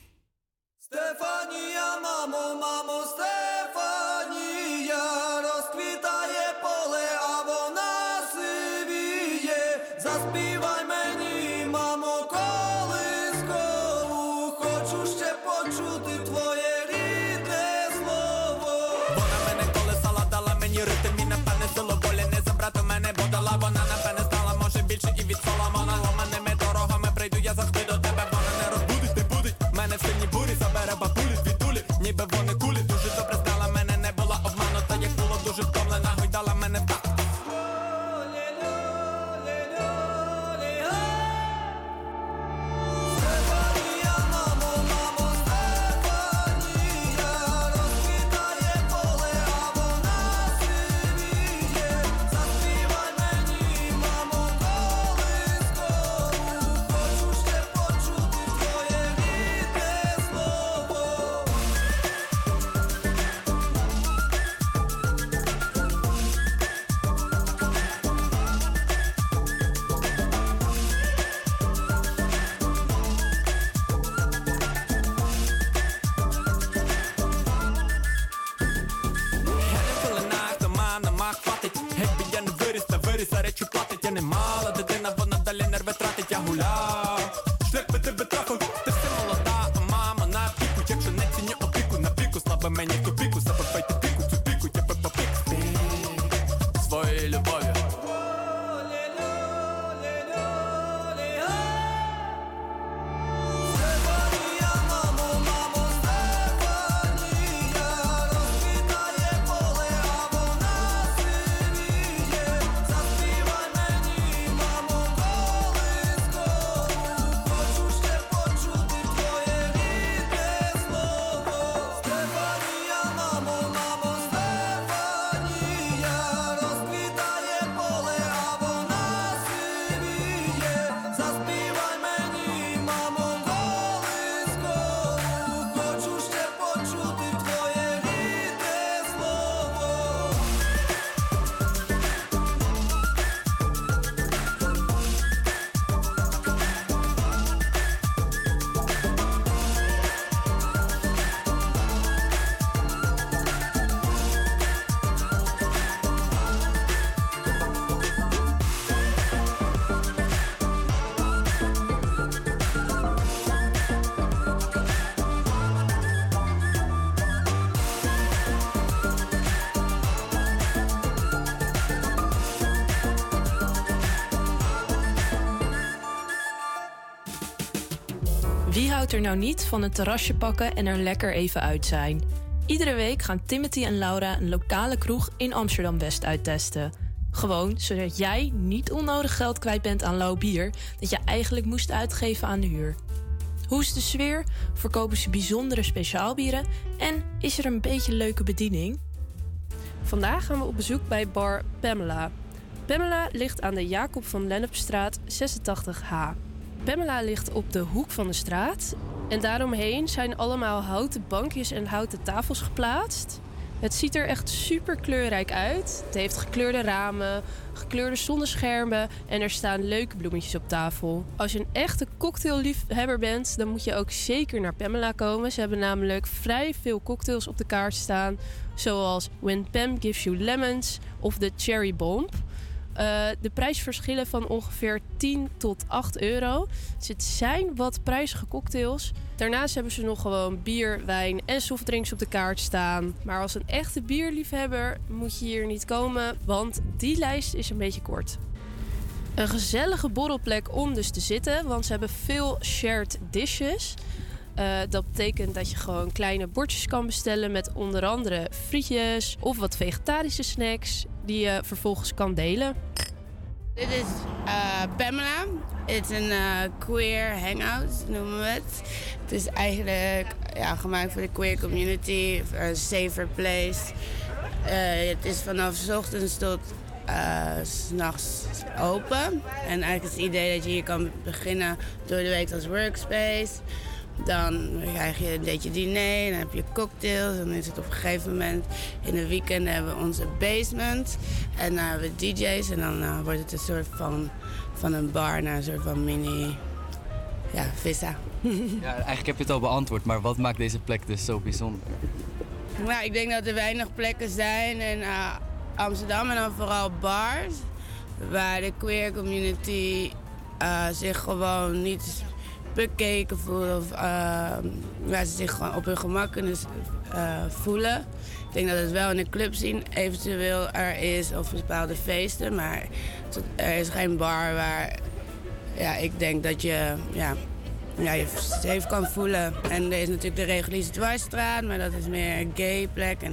Ik a big, cause I've er nou niet van een terrasje pakken en er lekker even uit zijn? Iedere week gaan Timothy en Laura een lokale kroeg in Amsterdam West uittesten. Gewoon zodat jij niet onnodig geld kwijt bent aan lauw bier dat je eigenlijk moest uitgeven aan de huur. Hoe is de sfeer? Verkopen ze bijzondere speciaalbieren? En is er een beetje leuke bediening? Vandaag gaan we op bezoek bij bar Pamela. Pamela ligt aan de Jacob van Lennepstraat 86H. Pamela ligt op de hoek van de straat en daaromheen zijn allemaal houten bankjes en houten tafels geplaatst. Het ziet er echt super kleurrijk uit. Het heeft gekleurde ramen, gekleurde zonneschermen en er staan leuke bloemetjes op tafel. Als je een echte cocktailliefhebber bent, dan moet je ook zeker naar Pamela komen. Ze hebben namelijk vrij veel cocktails op de kaart staan, zoals When Pam Gives You Lemons of de Cherry Bomb. Eh, de prijsverschillen van ongeveer 10 tot 8 euro. Dus het zijn wat prijzige cocktails. Daarnaast hebben ze nog gewoon bier, wijn en softdrinks op de kaart staan. Maar als een echte bierliefhebber moet je hier niet komen, want die lijst is een beetje kort. Een gezellige borrelplek om dus te zitten, want ze hebben veel shared dishes. Eh, dat betekent dat je gewoon kleine bordjes kan bestellen met onder andere frietjes of wat vegetarische snacks die je vervolgens kan delen. Dit is eh, Pamela. Het is een eh, queer hangout, noemen we het. Het is eigenlijk ja, gemaakt voor de queer community, een safer place. Eh, het is vanaf 's ochtends tot 's s'nachts open. En eigenlijk is het idee dat je hier kan beginnen door de week als workspace. Dan krijg je een beetje diner, dan heb je cocktails. Dan is het op een gegeven moment in de weekend hebben we onze basement. En dan hebben we DJ's en dan eh, wordt het een soort van, van een bar naar een soort van mini ja, vissa. Ja, eigenlijk heb je het al beantwoord, maar wat maakt deze plek dus zo bijzonder? Nou, ik denk dat er weinig plekken zijn in eh, Amsterdam en dan vooral bars. Waar de queer community eh, zich gewoon niet bekeken voelt. Of waar ze zich op hun gemak kunnen eh, voelen. Ik denk dat het wel in de club zien eventueel er is of bepaalde feesten. Maar er is geen bar waar ja, ik denk dat je ja, ja, je safe kan voelen. En er is natuurlijk de reguliere dwarsstraat, maar dat is meer een gay plek. En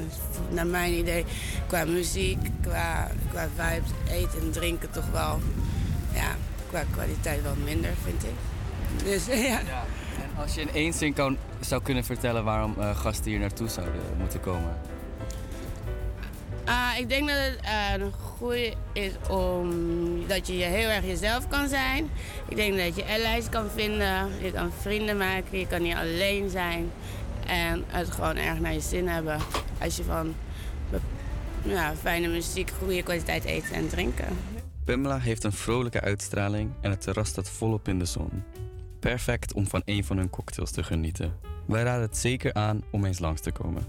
naar mijn idee qua muziek, qua, qua vibes, eten en drinken toch wel, ja, qua kwaliteit wel minder, vind ik. Dus ja. En als je in één zin kan, zou kunnen vertellen waarom eh, gasten hier naartoe zouden moeten komen. Ah, ik denk dat het eh, een goede is om dat je je heel erg jezelf kan zijn. Ik denk dat je allies kan vinden, je kan vrienden maken, je kan niet alleen zijn. En het gewoon erg naar je zin hebben als je van ja, fijne muziek, goede kwaliteit eten en drinken. Pamela heeft een vrolijke uitstraling en het terras staat volop in de zon. Perfect om van een van hun cocktails te genieten. Wij raden het zeker aan om eens langs te komen.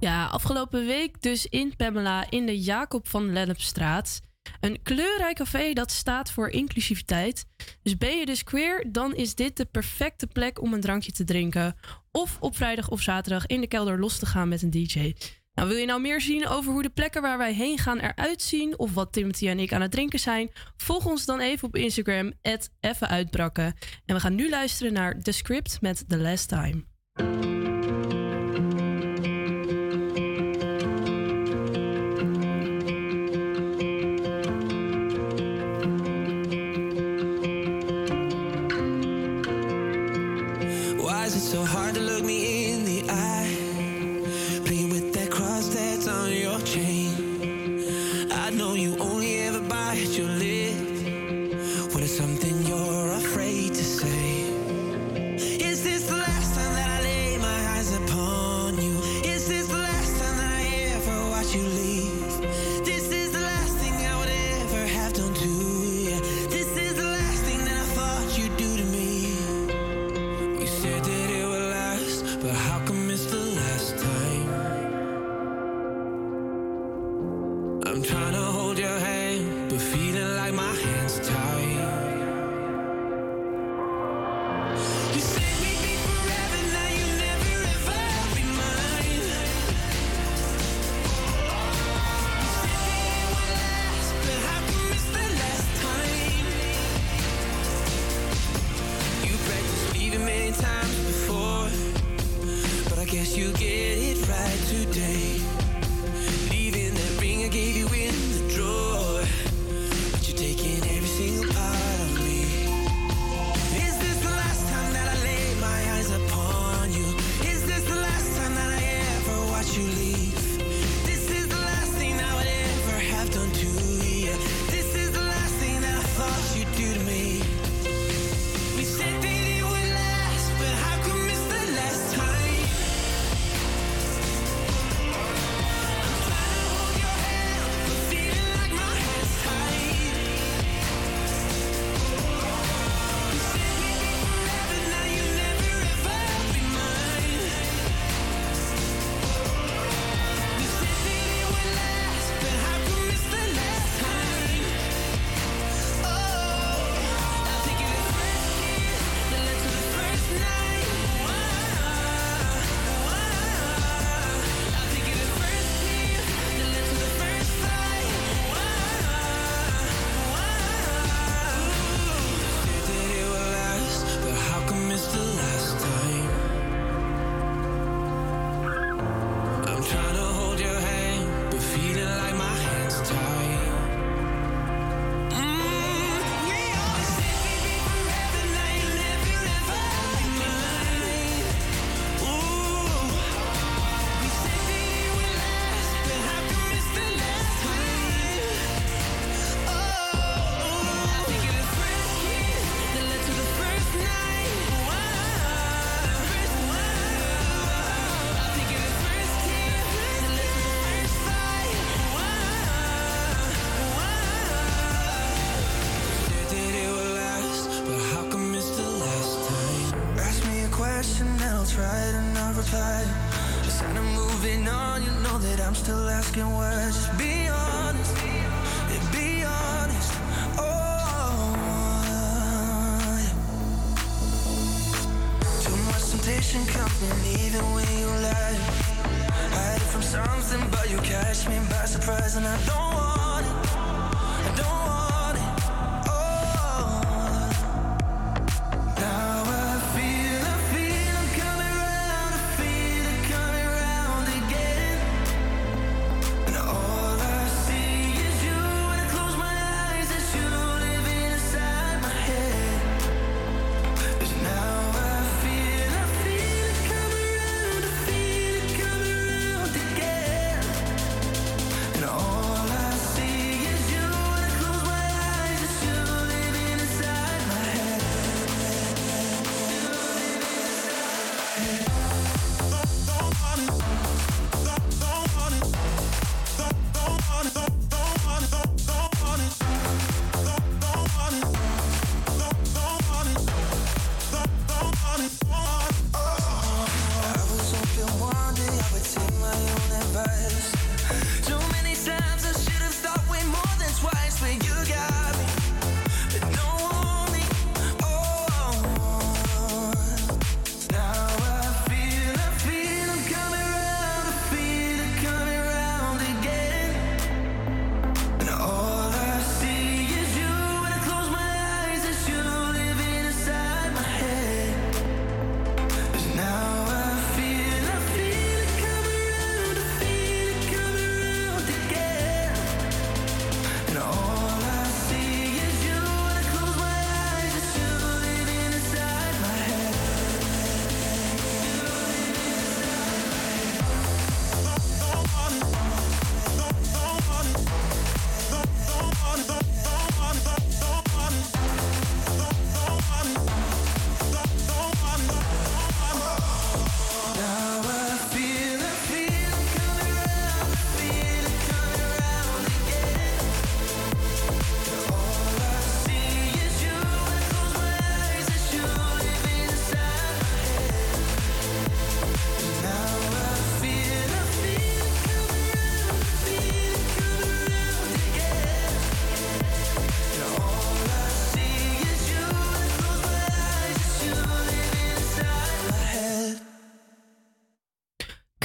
Ja, afgelopen week dus in Pamela in de Jacob van Lennepstraat. Een kleurrijk café dat staat voor inclusiviteit. Dus ben je dus queer, dan is dit de perfecte plek om een drankje te drinken. Of op vrijdag of zaterdag in de kelder los te gaan met een DJ. Nou, wil je nou meer zien over hoe de plekken waar wij heen gaan eruit zien... of wat Timothy en ik aan het drinken zijn... volg ons dan even op Instagram, @effenuitbrakken. En we gaan nu luisteren naar The Script met The Last Time.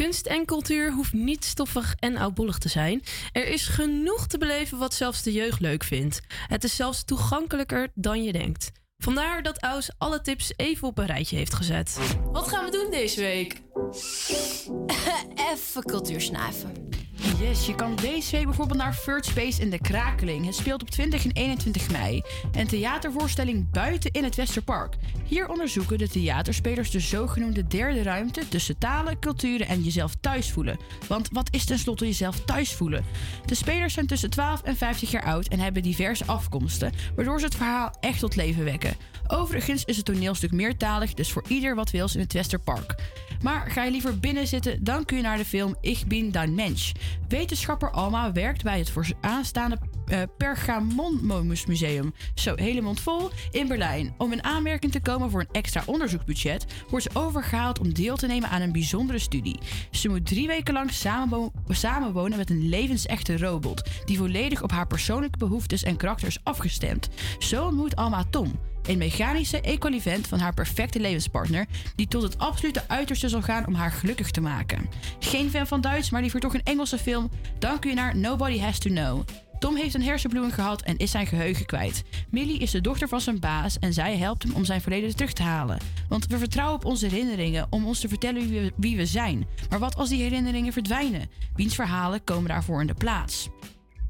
Kunst en cultuur hoeft niet stoffig en oudbollig te zijn. Er is genoeg te beleven wat zelfs de jeugd leuk vindt. Het is zelfs toegankelijker dan je denkt. Vandaar dat Aus alle tips even op een rijtje heeft gezet. Wat gaan we doen deze week? Even cultuur snuiven. Yes, je kan deze week bijvoorbeeld naar Third Space in de Krakeling. Het speelt op 20 en 21 mei. Een theatervoorstelling buiten in het Westerpark. Hier onderzoeken de theaterspelers de zogenoemde derde ruimte tussen talen, culturen en jezelf thuis voelen. Want wat is tenslotte jezelf thuis voelen? De spelers zijn tussen 12 en 50 jaar oud en hebben diverse afkomsten, waardoor ze het verhaal echt tot leven wekken. Overigens is het toneelstuk meertalig, dus voor ieder wat wils in het Westerpark. Maar ga je liever binnen zitten, dan kun je naar de film Ich bin dein Mensch. Wetenschapper Alma werkt bij het vooraanstaande eh Pergamonmomus Museum, zo hele mond vol, in Berlijn. Om in aanmerking te komen voor een extra onderzoeksbudget, wordt ze overgehaald om deel te nemen aan een bijzondere studie. Ze moet drie weken lang samenwo- samenwonen met een levensechte robot, die volledig op haar persoonlijke behoeftes en karakter is afgestemd. Zo ontmoet Alma Tom. Een mechanische equivalent van haar perfecte levenspartner, die tot het absolute uiterste zal gaan om haar gelukkig te maken. Geen fan van Duits, maar liever toch een Engelse film? Dan kun je naar Nobody Has to Know. Tom heeft een hersenbloeding gehad en is zijn geheugen kwijt. Millie is de dochter van zijn baas en zij helpt hem om zijn verleden terug te halen. Want we vertrouwen op onze herinneringen om ons te vertellen wie we, wie we zijn. Maar wat als die herinneringen verdwijnen? Wiens verhalen komen daarvoor in de plaats?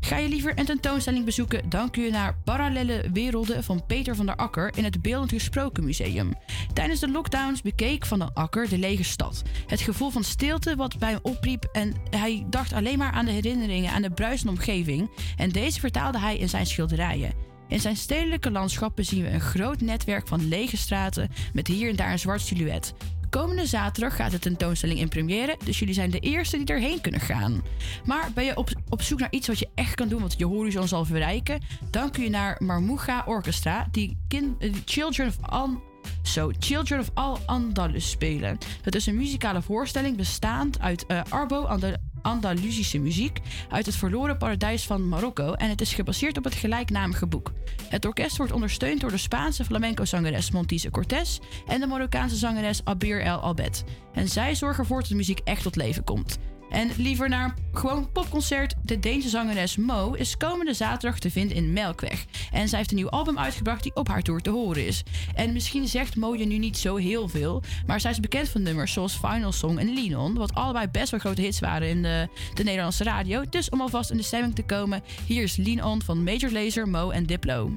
Ga je liever een tentoonstelling bezoeken, dan kun je naar Parallele Werelden van Peter van der Akker in het Beeldend Gesproken Museum. Tijdens de lockdowns bekeek Van der Akker de lege stad. Het gevoel van stilte wat bij hem opriep en hij dacht alleen maar aan de herinneringen aan de bruisende omgeving en deze vertaalde hij in zijn schilderijen. In zijn stedelijke landschappen zien we een groot netwerk van lege straten met hier en daar een zwart silhouet. Komende zaterdag gaat de tentoonstelling in première, dus jullie zijn de eerste die erheen kunnen gaan. Maar ben je op, op zoek naar iets wat je echt kan doen, wat je horizon zal verrijken, dan kun je naar Marmuga Orchestra, die eh, Children of An So Children of Al Andalus spelen. Dat is een muzikale voorstelling bestaand uit eh, Arbo Andal- Andalusische muziek uit het verloren paradijs van Marokko en het is gebaseerd op het gelijknamige boek. Het orkest wordt ondersteund door de Spaanse flamenco-zangeres Montise Cortés en de Marokkaanse zangeres Abir El Albet. En zij zorgen ervoor dat de muziek echt tot leven komt. En liever naar gewoon popconcert. De Deense zangeres Mo is komende zaterdag te vinden in Melkweg. En zij heeft een nieuw album uitgebracht die op haar tour te horen is. En misschien zegt Mo je nu niet zo heel veel. Maar zij is bekend van nummers zoals Final Song en Linon. Wat allebei best wel grote hits waren in de, de Nederlandse radio. Dus om alvast in de stemming te komen. Hier is Lean On van Major Lazer, Mo en Diplo.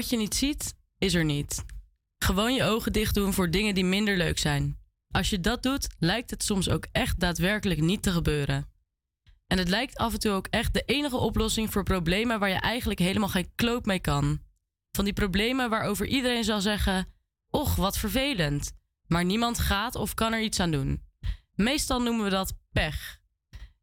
Wat je niet ziet, is er niet. Gewoon je ogen dicht doen voor dingen die minder leuk zijn. Als je dat doet, lijkt het soms ook echt daadwerkelijk niet te gebeuren. En het lijkt af en toe ook echt de enige oplossing voor problemen waar je eigenlijk helemaal geen kloot mee kan. Van die problemen waarover iedereen zal zeggen: Och, wat vervelend. Maar niemand gaat of kan er iets aan doen. Meestal noemen we dat pech.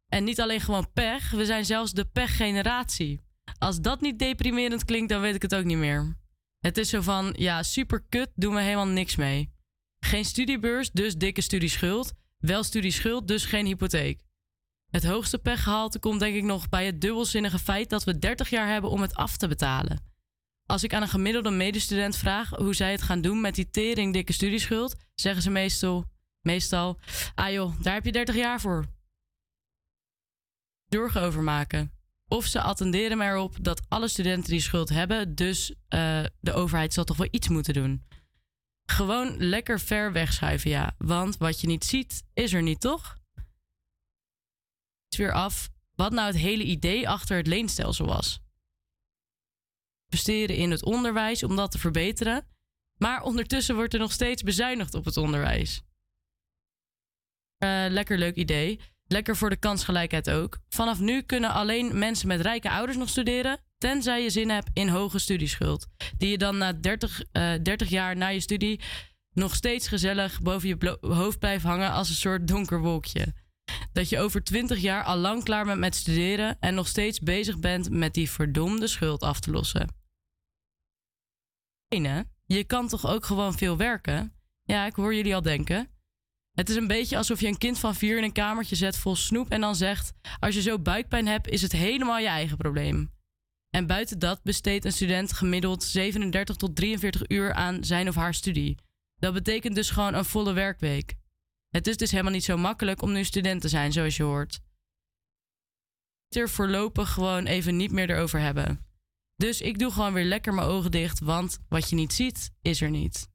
En niet alleen gewoon pech, we zijn zelfs de pechgeneratie. Als dat niet deprimerend klinkt, dan weet ik het ook niet meer. Het is zo van, ja, super kut, doen we helemaal niks mee. Geen studiebeurs, dus dikke studieschuld. Wel studieschuld, dus geen hypotheek. Het hoogste pechgehalte komt denk ik nog bij het dubbelzinnige feit dat we 30 jaar hebben om het af te betalen. Als ik aan een gemiddelde medestudent vraag hoe zij het gaan doen met die tering dikke studieschuld, zeggen ze meestal, meestal, ah joh, daar heb je 30 jaar voor. Zorgen over maken. Of ze attenderen maar erop dat alle studenten die schuld hebben, dus eh, de overheid zal toch wel iets moeten doen. Gewoon lekker ver wegschuiven, ja. Want wat je niet ziet, is er niet, toch? is weer af wat nou het hele idee achter het leenstelsel was. Investeren in het onderwijs om dat te verbeteren, maar ondertussen wordt er nog steeds bezuinigd op het onderwijs. Eh, lekker leuk idee. Lekker voor de kansgelijkheid ook. Vanaf nu kunnen alleen mensen met rijke ouders nog studeren. Tenzij je zin hebt in hoge studieschuld. Die je dan na 30, eh, 30 jaar na je studie nog steeds gezellig boven je hoofd blijft hangen als een soort donker wolkje. Dat je over 20 jaar al lang klaar bent met studeren en nog steeds bezig bent met die verdomde schuld af te lossen. Je kan toch ook gewoon veel werken? Ja, ik hoor jullie al denken. Het is een beetje alsof je een kind van vier in een kamertje zet vol snoep en dan zegt: Als je zo buikpijn hebt, is het helemaal je eigen probleem. En buiten dat besteedt een student gemiddeld 37 tot 43 uur aan zijn of haar studie. Dat betekent dus gewoon een volle werkweek. Het is dus helemaal niet zo makkelijk om nu student te zijn, zoals je hoort. Er voorlopig gewoon even niet meer erover hebben. Dus ik doe gewoon weer lekker mijn ogen dicht, want wat je niet ziet, is er niet.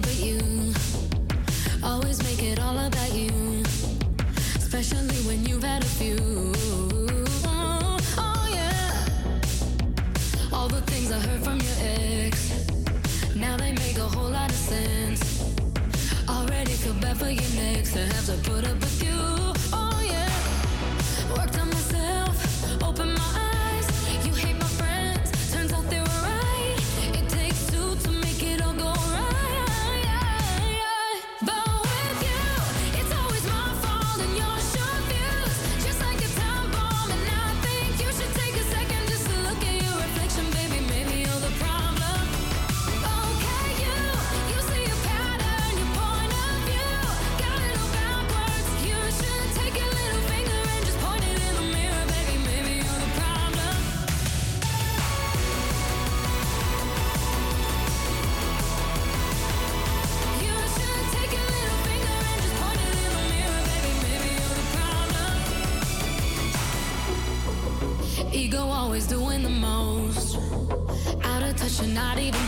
But you always make it all about you. Especially when you've had a few. Oh, oh, yeah. All the things I heard from your ex. Now they make a whole lot of sense. Already feel bad for your next to have to put up not even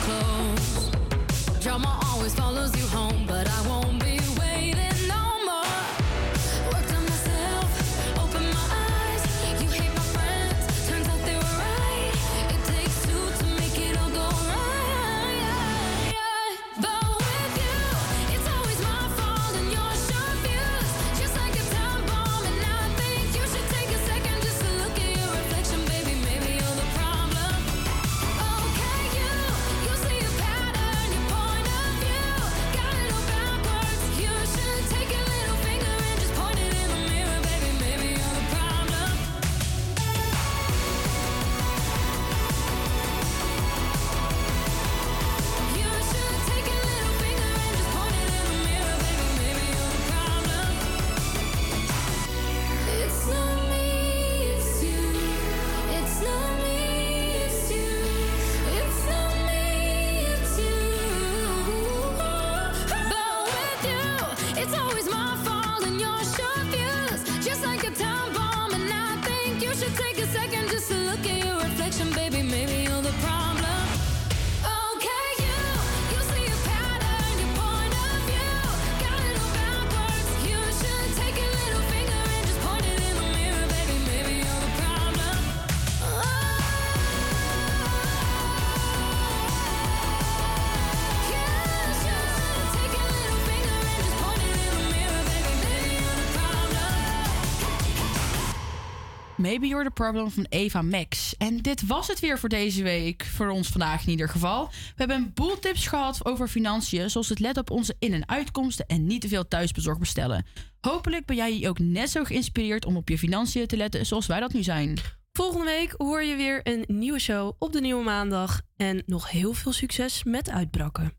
Maybe You're the Problem van Eva Max. En dit was het weer voor deze week. Voor ons vandaag in ieder geval. We hebben een boel tips gehad over financiën. Zoals het let op onze in- en uitkomsten. En niet te veel thuisbezorgd bestellen. Hopelijk ben jij ook net zo geïnspireerd om op je financiën te letten zoals wij dat nu zijn. Volgende week hoor je weer een nieuwe show op de nieuwe maandag. En nog heel veel succes met uitbrakken.